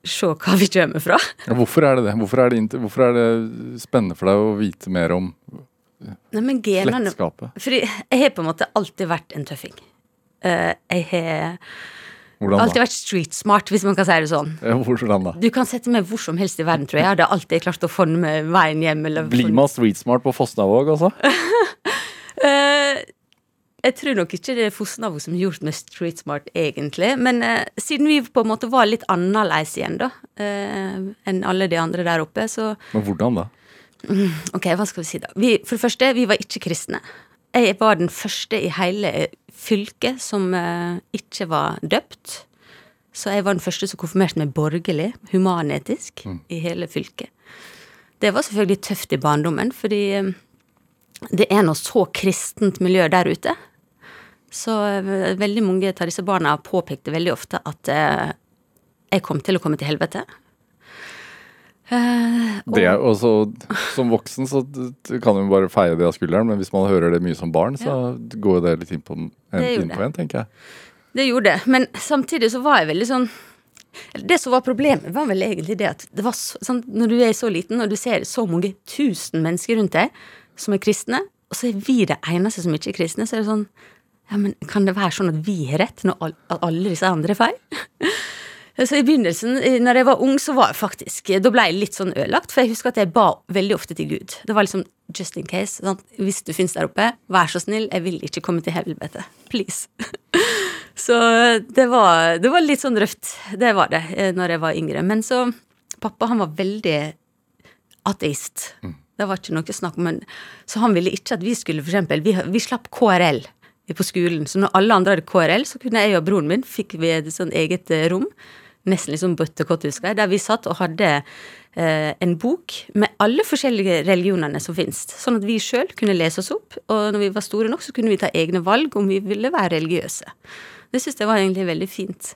se hva vi kommer fra. Ja, hvorfor er det det? Hvorfor er det, hvorfor er det spennende for deg å vite mer om Nei, men genene slektskapet? Fordi jeg har på en måte alltid vært en tøffing. Eh, jeg har Hvordan alltid da? vært street smart, hvis man kan si det sånn. Hvordan da? Du kan sette meg hvor som helst i verden, tror jeg. Jeg hadde alltid klart å forme veien hjem. Eller Blir man streetsmart på Fosnavåg, også? Eh, jeg tror nok ikke det er Fosnavåg som har gjort meg street smart, egentlig. Men eh, siden vi på en måte var litt annerledes igjen, da, eh, enn alle de andre der oppe, så Men hvordan da? Ok, hva skal vi si da? Vi, for det første, vi var ikke kristne. Jeg var den første i hele fylket som eh, ikke var døpt. Så jeg var den første som konfirmerte meg borgerlig, humanetisk, i hele fylket. Det var selvfølgelig tøft i barndommen, fordi eh, det er noe så kristent miljø der ute. Så eh, veldig mange av disse barna påpekte veldig ofte at jeg kom til å komme til helvete. Eh, og- Det er også, Som voksen så kan man bare feie det av skulderen, men hvis man hører det mye som barn, så går det litt inn på, en, inn på en, tenker jeg. Det gjorde det, men samtidig så var jeg veldig sånn Det som var problemet, var vel egentlig det at det var så, sånn, når du er så liten og du ser så mange tusen mennesker rundt deg som er kristne, og så er vi det eneste som ikke er kristne, så er det sånn Ja, men kan det være sånn at vi har rett, når alle disse andre er feil? Så i begynnelsen, eh, når jeg var ung, så var jeg faktisk Da ble jeg litt sånn ødelagt, for jeg husker at jeg ba veldig ofte til Gud. Det var liksom just in case. Sant? hvis du finnes der oppe, vær så snill, jeg vil ikke komme til helvete. Please. Så det var, det var litt sånn røft. Det var det eh, når jeg var yngre. Men så Pappa han var veldig ateist. Det var ikke noe snakk om men, Så han ville ikke at vi skulle for eksempel, vi, vi slapp KRL på skolen. Så når alle andre hadde KRL, så kunne jeg og broren min fikk vi et sånn eget eh, rom. Nesten litt sånn husker jeg, der vi satt og hadde eh, en bok med alle forskjellige religionene som fins, Sånn at vi sjøl kunne lese oss opp, og når vi var store nok, så kunne vi ta egne valg om vi ville være religiøse. Det syns jeg var egentlig veldig fint.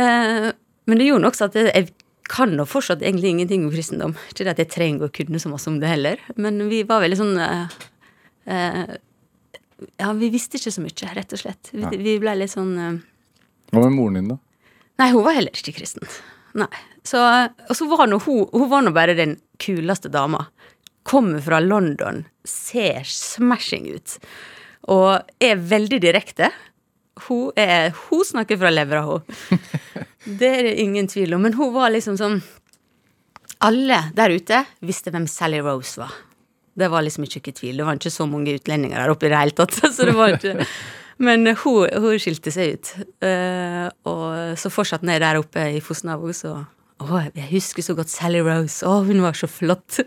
Eh, men det gjorde også at jeg, jeg kan nå fortsatt egentlig ingenting om kristendom. Ikke det at jeg trenger å kunne så masse om det heller, men vi var veldig sånn eh, eh, Ja, vi visste ikke så mye, rett og slett. Vi, vi ble litt sånn eh, Hva med moren din, da? Nei, hun var heller ikke kristen. Nei. Så, og så var nå hun Hun var nå bare den kuleste dama. Kommer fra London, ser smashing ut. Og er veldig direkte. Hun, er, hun snakker fra levra, hun. Det er det ingen tvil om. Men hun var liksom sånn Alle der ute visste hvem Sally Rose var. Det var liksom ikke noe tvil. Det var ikke så mange utlendinger der oppe i det hele tatt. Så det var ikke Men hun, hun skilte seg ut. Eh, og så fortsatte jeg der oppe i Fosnavo, så Å, jeg husker så godt Sally Rose. Å, hun var så flott.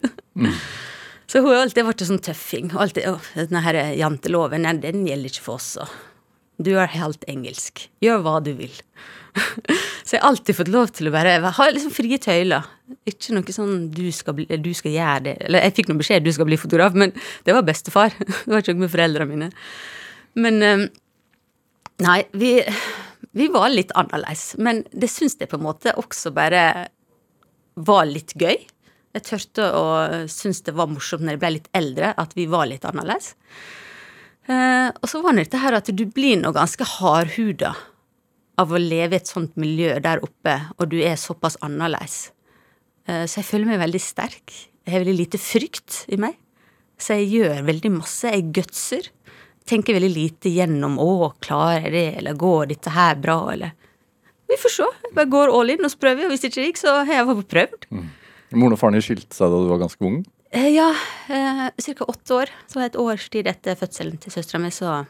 Så hun har alltid vært en sånn tøffing. Alltid, å, denne her janteloven, nei, den gjelder ikke for oss. Så. Du er helt engelsk. Gjør hva du vil. Så jeg har alltid fått lov til å bare ha liksom frie tøyler. Ikke noe sånn du skal, bli, du skal gjøre det Eller jeg fikk noen beskjed du skal bli fotograf, men det var bestefar. Det var ikke noe med foreldrene mine. Men eh, Nei, vi, vi var litt annerledes. Men det syns jeg på en måte også bare var litt gøy. Jeg tørte å synes det var morsomt når jeg ble litt eldre, at vi var litt annerledes. Eh, og så var det dette her at du blir nå ganske hardhuda av å leve i et sånt miljø der oppe, og du er såpass annerledes. Eh, så jeg føler meg veldig sterk. Jeg har veldig lite frykt i meg. Så jeg gjør veldig masse. Jeg gutser. Tenker veldig lite gjennom 'Å, klarer jeg det?' eller 'Går dette her bra?' eller Vi får se. Jeg bare går all in, og så prøver. Og hvis det ikke gikk, så har jeg bare prøvd. Moren og faren din skilte seg da du var ganske ung. Eh, Ja, eh, ca. åtte år. Så et års tid etter fødselen til søstera mi, så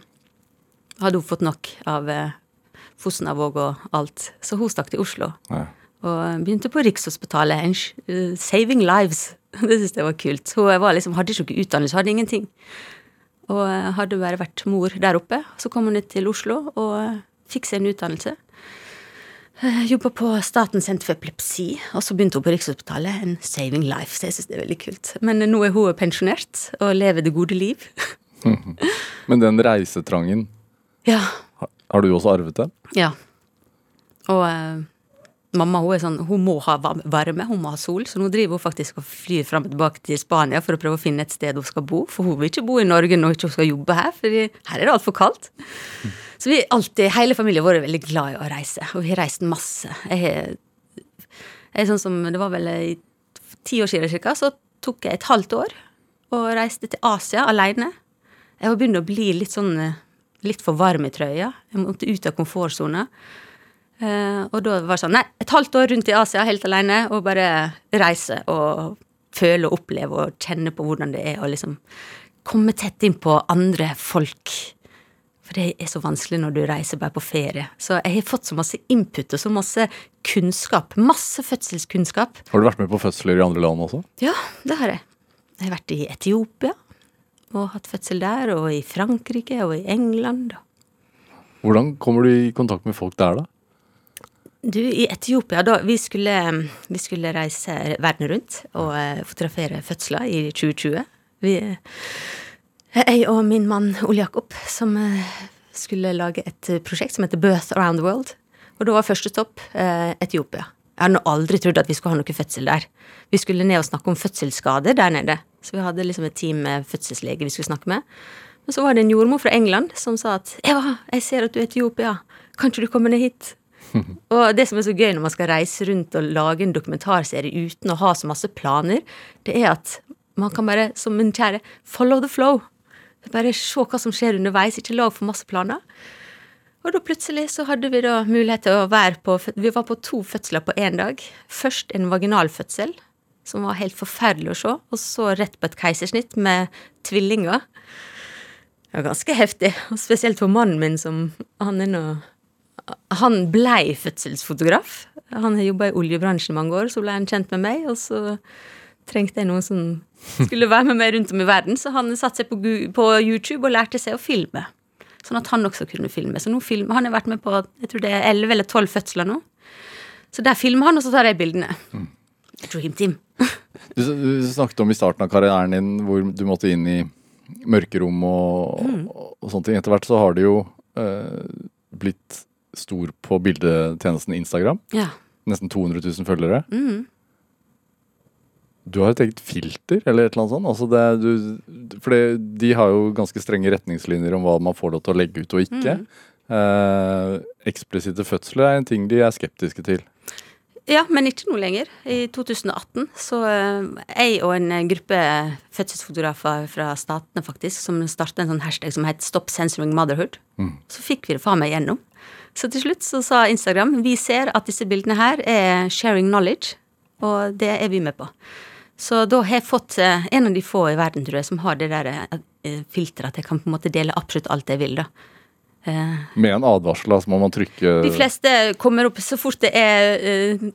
hadde hun fått nok av eh, Fosnavåg og alt. Så hun stakk til Oslo. Ja. Og begynte på Rikshospitalet. Eh, saving lives. Det syntes jeg var kult. Hun var liksom, hadde ikke noe utdannelse, hadde ingenting. Og eh, hadde bare vært mor der oppe. Så kom hun ned til Oslo og eh, fikk seg en utdannelse. Eh, Jobba på Statens senter for epilepsi, og så begynte hun på Rikshospitalet. En saving life. Så jeg syns det er veldig kult. Men nå er hun pensjonert og lever det gode liv. Men den reisetrangen, Ja. har- du også arvet den? Ja. Og mamma hun er sånn, hun må ha varme, hun må ha sol, så nå driver hun faktisk og flyr fram og tilbake til Spania for å prøve å finne et sted hun skal bo. For hun vil ikke bo i Norge når hun ikke skal jobbe her, for her er det altfor kaldt. Så vi alltid, hele familien vår er veldig glad i å reise, og vi har reist masse. Jeg jeg sånn som, Det var vel ti år siden cirka, så tok jeg et halvt år og reiste til Asia alene. Jeg var begynt å bli litt sånn litt for varm i trøya. Jeg måtte ut av komfortsona. Eh, og da var det sånn Nei, et halvt år rundt i Asia helt alene, og bare reise og føle og oppleve og kjenne på hvordan det er å liksom komme tett inn på andre folk. For det er så vanskelig når du reiser bare på ferie. Så jeg har fått så masse input og så masse kunnskap. Masse fødselskunnskap. Har du vært med på fødsler i andre land også? Ja, det har jeg. Jeg har vært i Etiopia og hatt fødsel der, og i Frankrike og i England. Hvordan kommer du i kontakt med folk der, da? Du, i Etiopia, da vi skulle, vi skulle reise verden rundt og eh, fotografere fødsler i 2020. Vi, eh, jeg og min mann Ole Jakob, som eh, skulle lage et prosjekt som heter Birth Around the World. Og da var første stopp Etiopia. Jeg hadde aldri trodd at vi skulle ha noe fødsel der. Vi skulle ned og snakke om fødselsskader der nede. Så vi hadde liksom et team med fødselslege vi skulle snakke med. Men så var det en jordmor fra England som sa at Eva, jeg ser at du er Etiopia. Kan ikke du komme ned hit? og det som er så gøy når man skal reise rundt og lage en dokumentarserie uten å ha så masse planer, det er at man kan bare, som min kjære, follow the flow. Bare se hva som skjer underveis, ikke lag for masse planer. Og da plutselig så hadde vi da mulighet til å være på Vi var på to fødsler på én dag. Først en vaginalfødsel, som var helt forferdelig å se, og så rett på et keisersnitt med tvillinger. Det var ganske heftig, og spesielt for mannen min, som Han er nå Han blei fødselsfotograf. Han har jobba i oljebransjen mange år, så ble han kjent med meg, og så trengte jeg noen som skulle være med meg rundt om i verden, så han satte seg på, på YouTube og lærte seg å filme. Sånn at han også kunne filme. Så nå filmer, Han har vært med på jeg tror det er 11 eller 12 fødsler nå. Så der filmer han, og så tar jeg bildene. Dream team. Du, du snakket om i starten av karrieren din hvor du måtte inn i mørkerom og, og sånne ting. Etter hvert så har det jo eh, blitt stor på bildetjenesten Instagram. Ja. Nesten 200 000 følgere. Mm. Du har et eget filter, eller et eller annet sånt? Altså det, du, for det, de har jo ganske strenge retningslinjer om hva man får lov til å legge ut og ikke. Eh, eksplisitte fødsler er en ting de er skeptiske til. Ja, men ikke nå lenger. I 2018 så eh, jeg og en eh, gruppe fødselsfotografer fra statene faktisk, som startet en sånn hashtag som het Stop Censoring Motherhood, så fikk vi det faen meg gjennom. Så til slutt så sa Instagram vi ser at disse bildene her er sharing knowledge, og det er vi med på. Så da har jeg fått eh, en av de få i verden, tror jeg, som har det der eh, filteret at jeg kan på en måte dele absolutt alt jeg vil, da. Eh, Med en advarsel, altså må man trykke de fleste kommer opp så fort det er, eh,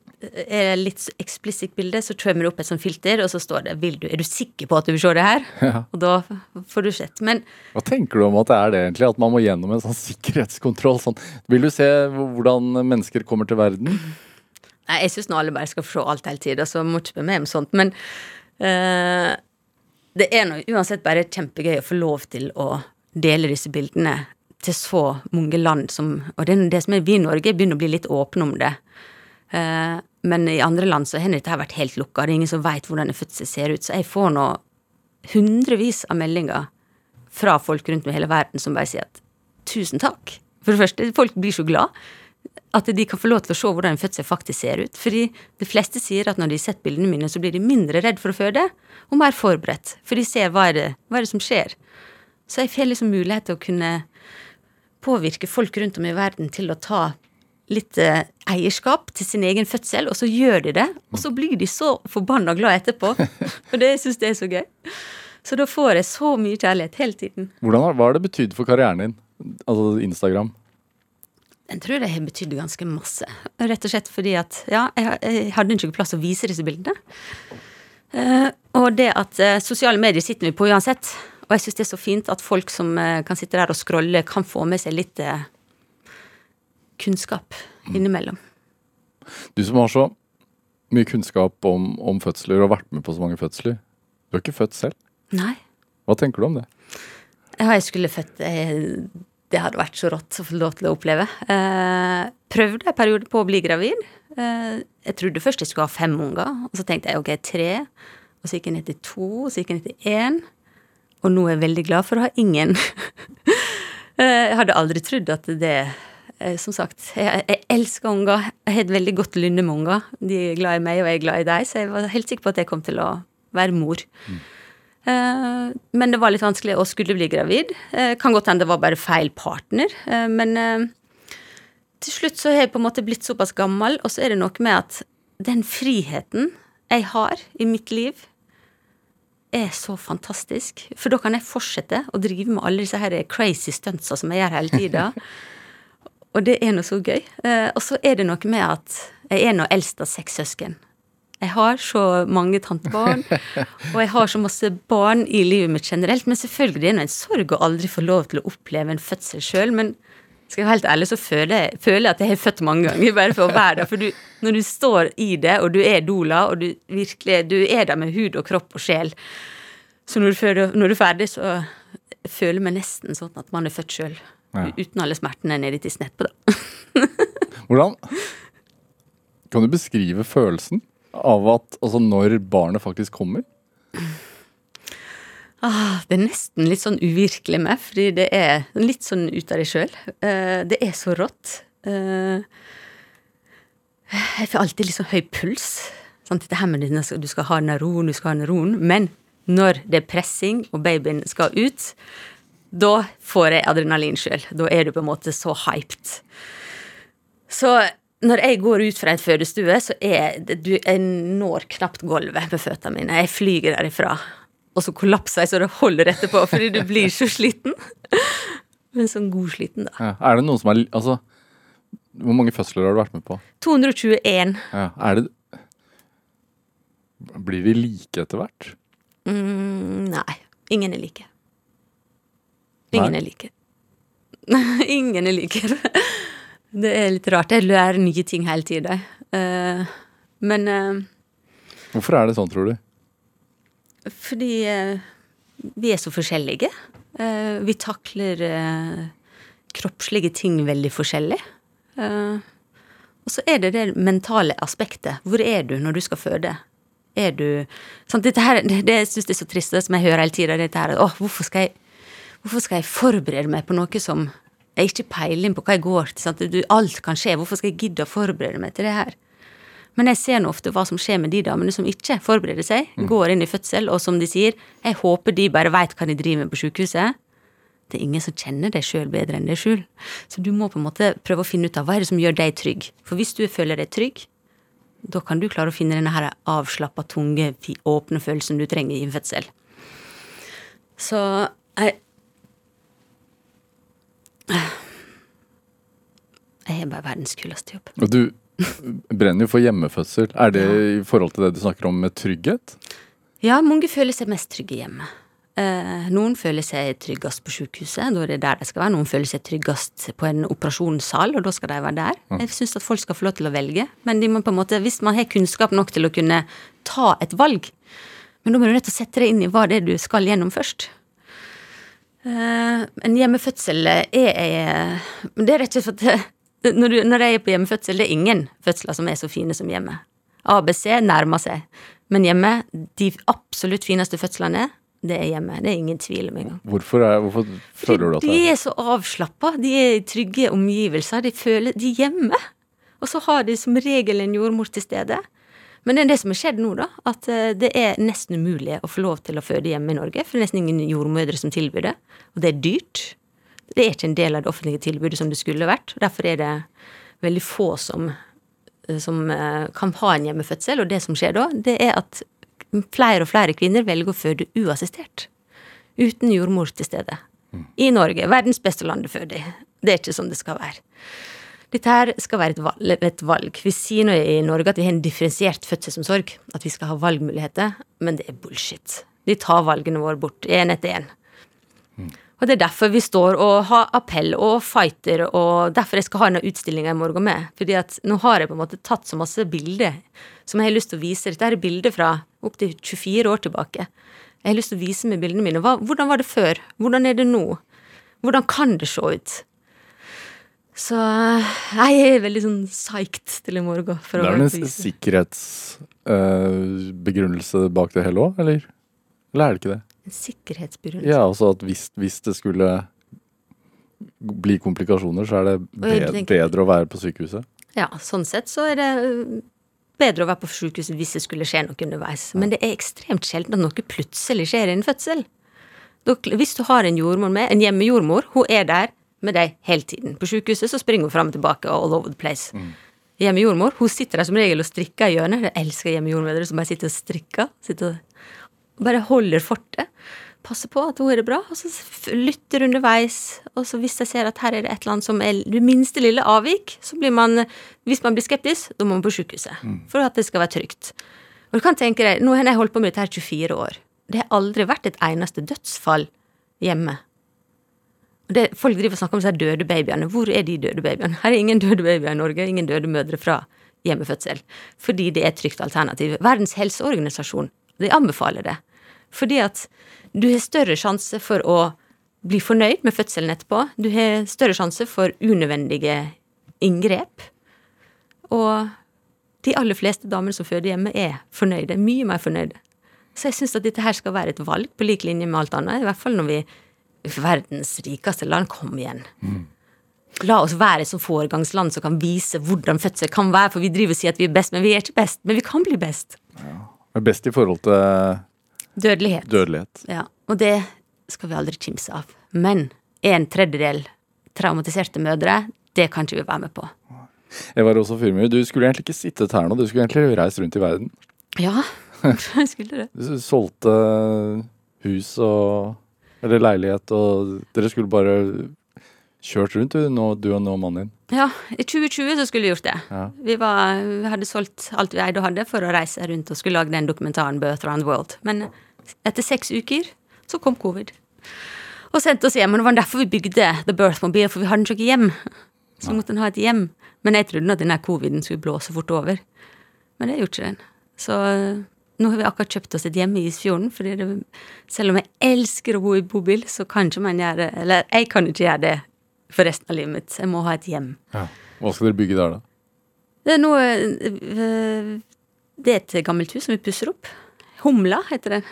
er litt eksplisitt bilde, så trømmer det opp et sånt filter, og så står det du, 'Er du sikker på at du vil se det her?' Ja. Og da får du sett. Men Hva tenker du om at det er det, egentlig? At man må gjennom en sånn sikkerhetskontroll? Sånn. Vil du se hvordan mennesker kommer til verden? nei, jeg syns nå alle bare skal få se alt hele tida, så må ikke spørre meg om sånt. Men eh, det er nå uansett bare kjempegøy å få lov til å dele disse bildene til så mange land som Og det, det som er vi i Norge, begynner å bli litt åpne om det. Eh, men i andre land så har dette vært helt lukka. Det er ingen som veit hvordan en fødsel ser ut. Så jeg får nå hundrevis av meldinger fra folk rundt om i hele verden som bare sier at tusen takk. For det første, folk blir så glad at de kan få lov til å se hvordan en fødsel faktisk ser ut. Fordi de fleste sier at når de har sett bildene mine, så blir de mindre redd for å føde, og mer forberedt. For de ser hva er det, hva er det som skjer. Så jeg får liksom mulighet til å kunne påvirke folk rundt om i verden til å ta litt eh, eierskap til sin egen fødsel, og så gjør de det. Og så blir de så forbanna glad etterpå. Og det syns jeg er så gøy. Så da får jeg så mye kjærlighet hele tiden. Hvordan har, hva har det betydd for karrieren din? Altså Instagram? Den tror jeg har betydd ganske masse. Rett og slett fordi at ja, jeg, jeg hadde ikke plass å vise disse bildene. Eh, og det at eh, sosiale medier sitter vi på uansett. Og jeg syns det er så fint at folk som eh, kan sitte der og scrolle, kan få med seg litt eh, kunnskap innimellom. Du som har så mye kunnskap om, om fødsler og vært med på så mange fødsler. Du har ikke født selv. Nei. Hva tenker du om det? Ja, jeg skulle født eh, Det hadde vært så rått å få lov til å oppleve. Eh, prøvde en periode på å bli gravid. Eh, jeg trodde først jeg skulle ha fem unger, og så tenkte jeg ok, tre. Og så gikk jeg ned til to, og så gikk jeg ned til én. Og nå er jeg veldig glad for å ha ingen. Eh, jeg hadde aldri trodd at det eh, Som sagt, jeg, jeg elsker unger. Jeg har et veldig godt lynne med unger. De er glad i meg, og jeg er glad i deg, så jeg var helt sikker på at jeg kom til å være mor. Eh, Men det var litt vanskelig å skulle bli gravid. Kan godt hende det var bare feil partner. Men til slutt så har jeg på en måte blitt såpass gammel, og så er det noe med at den friheten jeg har i mitt liv, er så fantastisk. For da kan jeg fortsette å drive med alle disse her crazy stuntsa som jeg gjør hele tida. Og det er noe så gøy. Eh, Og så er det noe med at jeg er nå eldst av seks søsken. Jeg har så mange tantebarn, og jeg har så masse barn i livet mitt generelt. Men selvfølgelig er det en sorg å aldri få lov til å oppleve en fødsel sjøl. Men skal jeg være helt ærlig, så føler jeg, føler jeg at jeg har født mange ganger, bare for å være der. For du, når du står i det, og du er doula, og du virkelig du er der med hud og kropp og sjel Så når du, føler, når du er ferdig, så føler jeg meg nesten sånn at man er født sjøl. Ja. Uten alle smertene nedi tissen etterpå, på, da. Hvordan Kan du beskrive følelsen av at altså når barnet faktisk kommer? Ah, det er nesten litt sånn uvirkelig med, fordi det er litt sånn ut av deg sjøl. det er så rått. Eh, jeg får alltid litt sånn høy puls. Sant? Dette her med denne, du skal ha roen, du skal ha roen. Men når det er pressing, og babyen skal ut, da får jeg adrenalin sjøl. Da er du på en måte så hyped. Så når jeg går ut fra en fødestue, så er du, jeg når knapt gulvet med føttene mine. Jeg flyger derifra. Og så kollapser jeg så det holder etterpå, fordi du blir så sliten. Men sånn god sliten, da. Ja. Er det noen som er Altså, hvor mange fødsler har du vært med på? 221. Ja. Er det Blir de like etter hvert? Mm, nei. Ingen er like. Ingen Nei? er like. Ingen er like. Det er litt rart. Jeg lærer nye ting hele tida. Eh, men eh, Hvorfor er det sånn, tror du? Fordi eh, vi er så forskjellige. Eh, vi takler eh, kroppslige ting veldig forskjellig. Og så er det det mentale aspektet. Hvor er du når du skal føde? Er du sant, her, det, jeg syns er så trist, det som jeg hører hele tida. Dette her Å, hvorfor skal, jeg, hvorfor skal jeg forberede meg på noe som jeg ikke peiler inn på hva jeg går til? Sant? Alt kan skje. Hvorfor skal jeg gidde å forberede meg til det her? Men jeg ser nå ofte hva som skjer med de damene som ikke forbereder seg, går inn i fødsel, og som de sier, jeg håper de bare veit hva de driver med på sykehuset. Det er ingen som kjenner deg sjøl bedre enn deg sjøl. Så du må på en måte prøve å finne ut av hva er det som gjør deg trygg. For hvis du føler deg trygg, da kan du klare å finne denne her avslappa, tunge, åpne følelsen du trenger i en fødsel. Så jeg Jeg har bare verdens kuleste jobb. Og du brenner jo for hjemmefødsel. Er det i forhold til det du snakker om med trygghet? Ja, mange føler seg mest trygge hjemme. Eh, noen føler seg tryggest på sykehuset, da er det der de skal være. Noen føler seg tryggest på en operasjonssal, og da skal de være der. Jeg syns at folk skal få lov til å velge, men de må på en måte, hvis man har kunnskap nok til å kunne ta et valg Men da må du nødt til å sette deg inn i hva det er du skal gjennom først. Eh, en hjemmefødsel er, er Det er rett og slett når, du, når jeg er på hjemmefødsel, det er ingen fødsler som er så fine som hjemme. ABC nærmer seg. Men hjemme, de absolutt fineste fødslene, det er hjemme. Det er ingen tvil om engang. Hvorfor, er, hvorfor føler du at det er De er så avslappa. De er i trygge omgivelser. De føler de er hjemme. Og så har de som regel en jordmor til stede. Men det er det som har skjedd nå, da. At eh, det er nesten umulig å få lov til å føde hjemme i Norge. For det er nesten ingen jordmødre som tilbyr det. Og det er dyrt. Det er ikke en del av det offentlige tilbudet som det skulle vært. og Derfor er det veldig få som, som eh, kan ha en hjemmefødsel. Og det som skjer da, det er at flere og flere kvinner velger å føde uassistert. Uten jordmor til stede. I Norge. Verdens beste land å føde i. Det er ikke sånn det skal være. Dette her skal være et valg. Et valg. Vi sier nå i Norge at vi har en differensiert fødselsomsorg. At vi skal ha valgmuligheter, men det er bullshit. De tar valgene våre bort, én etter én. Og det er derfor vi står og har appell og fighter, og derfor jeg skal ha denne utstillinga i morgen med. Fordi at nå har jeg på en måte tatt så masse bilder som jeg har lyst til å vise. Dette er bilder fra opptil 24 år tilbake. Jeg har lyst til å vise meg bildene mine. Hvordan var det før? Hvordan er det nå? Hvordan kan det se ut? Så jeg er veldig sånn psyched til i morgen. For Det er en sikkerhetsbegrunnelse sikkerhetsbegrunnelse bak det hele òg, eller? Eller er det ikke det? En sikkerhetsbegrunnelse. Ja, altså at hvis, hvis det skulle bli komplikasjoner, så er det bedre å være på sykehuset. Ja, sånn sett så er det øh, bedre å være på sykehuset hvis det skulle skje noe underveis. Men det er ekstremt sjelden at noe plutselig skjer i en fødsel. Hvis du har en jordmor med, en hjemmejordmor, hun er der med deg hele tiden. På sykehuset så springer hun fram og tilbake all over the place. Hjemmejordmor hun sitter der som regel og strikker i hjørnet. Jeg elsker hjemmejordmødre som bare sitter og strikker. Sitter og bare holder fortet. Passer på at ordet er bra, og så lytter underveis. Og så hvis jeg ser at her er det et eller annet som er det minste lille avvik, så blir man Hvis man blir skeptisk, da må man på sykehuset. For at det skal være trygt. Og du kan tenke deg, Nå har jeg holdt på med dette her 24 år. Det har aldri vært et eneste dødsfall hjemme. Det, folk driver og snakker om disse døde babyene. Hvor er de døde babyene? Her er ingen døde babyer i Norge. Ingen døde mødre fra hjemmefødsel. Fordi det er et trygt alternativ. Verdens helseorganisasjon de anbefaler det. Fordi at du har større sjanse for å bli fornøyd med fødselen etterpå. Du har større sjanse for unødvendige inngrep. Og de aller fleste damene som føder hjemme, er fornøyde. Mye mer fornøyde. Så jeg syns at dette her skal være et valg på lik linje med alt annet. I hvert fall når vi verdens rikeste land Kom igjen. La oss være et foregangsland som kan vise hvordan fødsel kan være. For vi driver og sier at vi er best, men vi er ikke best. Men vi kan bli best. Er best i forhold til Dødelighet. dødelighet. Ja, og det skal vi aldri kimse av. Men en tredjedel traumatiserte mødre, det kan ikke vi være med på. Eva Rosa Fyrmyr, du skulle egentlig ikke sittet her nå, du skulle egentlig reist rundt i verden. Ja, jeg skulle det. Du solgte hus og Eller leilighet, og dere skulle bare kjørt rundt, du, nå, du og nå mannen din. Ja, i 2020 så skulle vi gjort det. Ja. Vi, var, vi hadde solgt alt vi eide og hadde for å reise rundt og skulle lage den dokumentaren Birth Around the World. Men etter seks uker så kom covid. Og sendte oss hjem. Og det var derfor vi bygde The Birth Mobile, for vi hadde ikke hjem. Så måtte ha et hjem. Men jeg trodde at denne coviden skulle blåse fort over. Men det gjorde ikke den. Så eh, nå har vi akkurat kjøpt oss et hjem i Isfjorden. fordi det, selv om jeg elsker å bo i bobil, så kan ikke man gjøre Eller jeg kan ikke gjøre det for resten av livet mitt. Jeg må ha et hjem. Hva skal dere bygge der, da? Det er noe øh, Det er et gammelt hus som vi pusser opp. Humla heter det.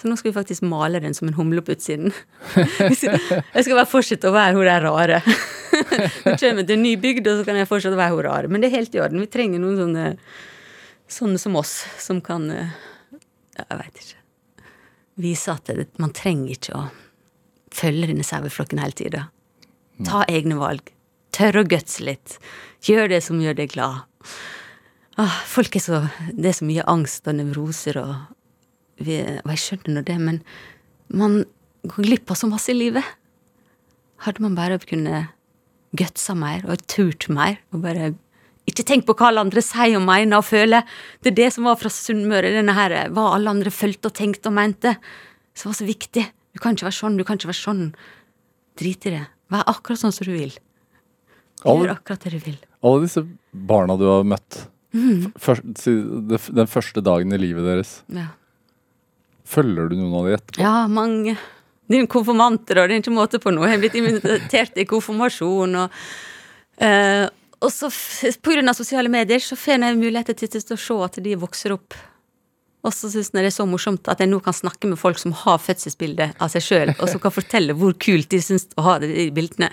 Så nå skal vi faktisk male den som en humle på utsiden. Jeg skal bare fortsette å være hun der rare. Nå kommer jeg til en ny bygd, og så kan jeg fortsette å være hun rare. Men det er helt i orden. Vi trenger noen sånne sånne som oss, som kan øh, Jeg veit ikke. Vise at man trenger ikke å følge denne saueflokken hele tida. Ta egne valg. Tør å gutse litt. Gjør det som gjør deg glad. Åh, folk er så Det er så mye angst og nevroser og vi, Og jeg skjønner nå det, men man går glipp av så masse i livet. Hadde man bare kunnet gutsa mer og turt mer og bare ikke tenk på hva alle andre sier og mener og føler. Det er det som var fra Sunnmøre, denne her, hva alle andre følte og tenkte og mente, som var så viktig. Du kan ikke være sånn, du kan ikke være sånn. Drit i det. Vær akkurat sånn som du vil. Gjør akkurat det du vil. alle disse barna du har møtt, Mm. først, den første dagen i livet deres, Ja. følger du noen av de etterpå? Ja, mange. Det er konfirmanter, og det er ikke måte på noe. Jeg er blitt invitert i konfirmasjon, og eh, Og så, pga. sosiale medier, så får jeg muligheter til til å se at de vokser opp. Og så syns jeg det er så morsomt at jeg nå kan snakke med folk som har fødselsbilde av seg sjøl, og som kan fortelle hvor kult de syns å ha det i bildene.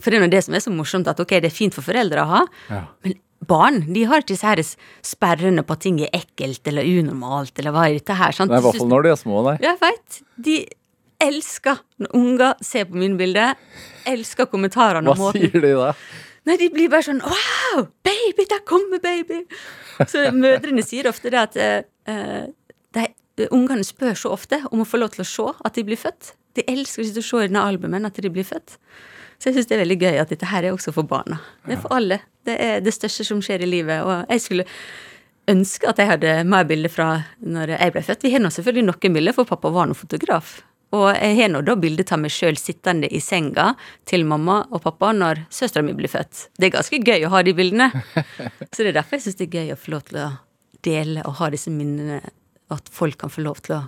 For det er nå det som er så morsomt, at ok, det er fint for foreldre å ha, Ja. men barn de har ikke disse her sperrene på at ting er ekkelt eller unormalt, eller hva er dette her? sant? Nei, I hvert fall når de er små, nei. jeg veit. De elsker når unger ser på mine bilder. Elsker kommentarene Hva sier de da? Nei, de blir bare sånn Wow! Baby! Der kommer baby! Så mødrene sier ofte det at eh, eh, de, ungene spør så ofte om å få lov til å se at de blir født. De elsker å se i denne albumen at de blir født. Så jeg syns det er veldig gøy at dette her er også for barna. Det er for alle. Det er det største som skjer i livet. Og jeg skulle ønske at jeg hadde mer bilder fra når jeg ble født. Vi har nå selvfølgelig noen bilder, for pappa var nå fotograf. Og jeg har nå da bilde av meg sjøl sittende i senga til mamma og pappa når søstera mi blir født. Det er ganske gøy å ha de bildene. Så det er derfor jeg syns det er gøy å få lov til å dele og ha disse minnene. At folk kan få lov til å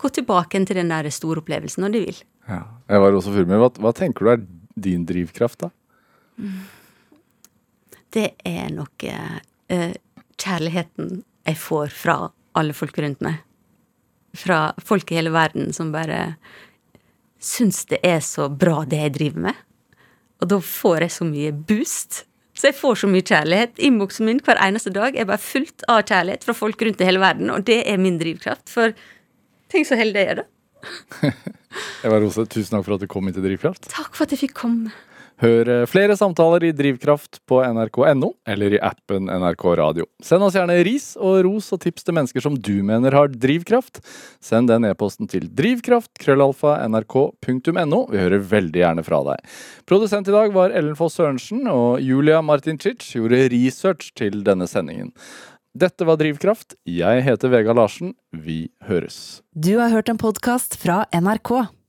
gå tilbake til den der store opplevelsen når de vil. Ja. Jeg var også fyr med. Hva, hva tenker du er din drivkraft, da? Det er nok eh, kjærligheten jeg får fra alle folk rundt meg. Fra folk i hele verden som bare syns det er så bra det jeg driver med. Og da får jeg så mye boost. Så jeg får så mye kjærlighet. Innboksen min hver eneste dag er bare fullt av kjærlighet fra folk rundt i hele verden, og det er min drivkraft. For tenk så heldig jeg er, da. Eva Rose, tusen takk for at du kom inn til Drivkraft. Takk for at jeg fikk komme. Hør eh, flere samtaler i Drivkraft på nrk.no eller i appen NRK Radio. Send oss gjerne ris og ros og tips til mennesker som du mener har drivkraft. Send den e-posten til drivkraft-nrk.no. Vi hører veldig gjerne fra deg. Produsent i dag var Ellen Foss Sørensen, og Julia Martincic gjorde research til denne sendingen. Dette var Drivkraft. Jeg heter Vega Larsen. Vi høres. Du har hørt en podkast fra NRK.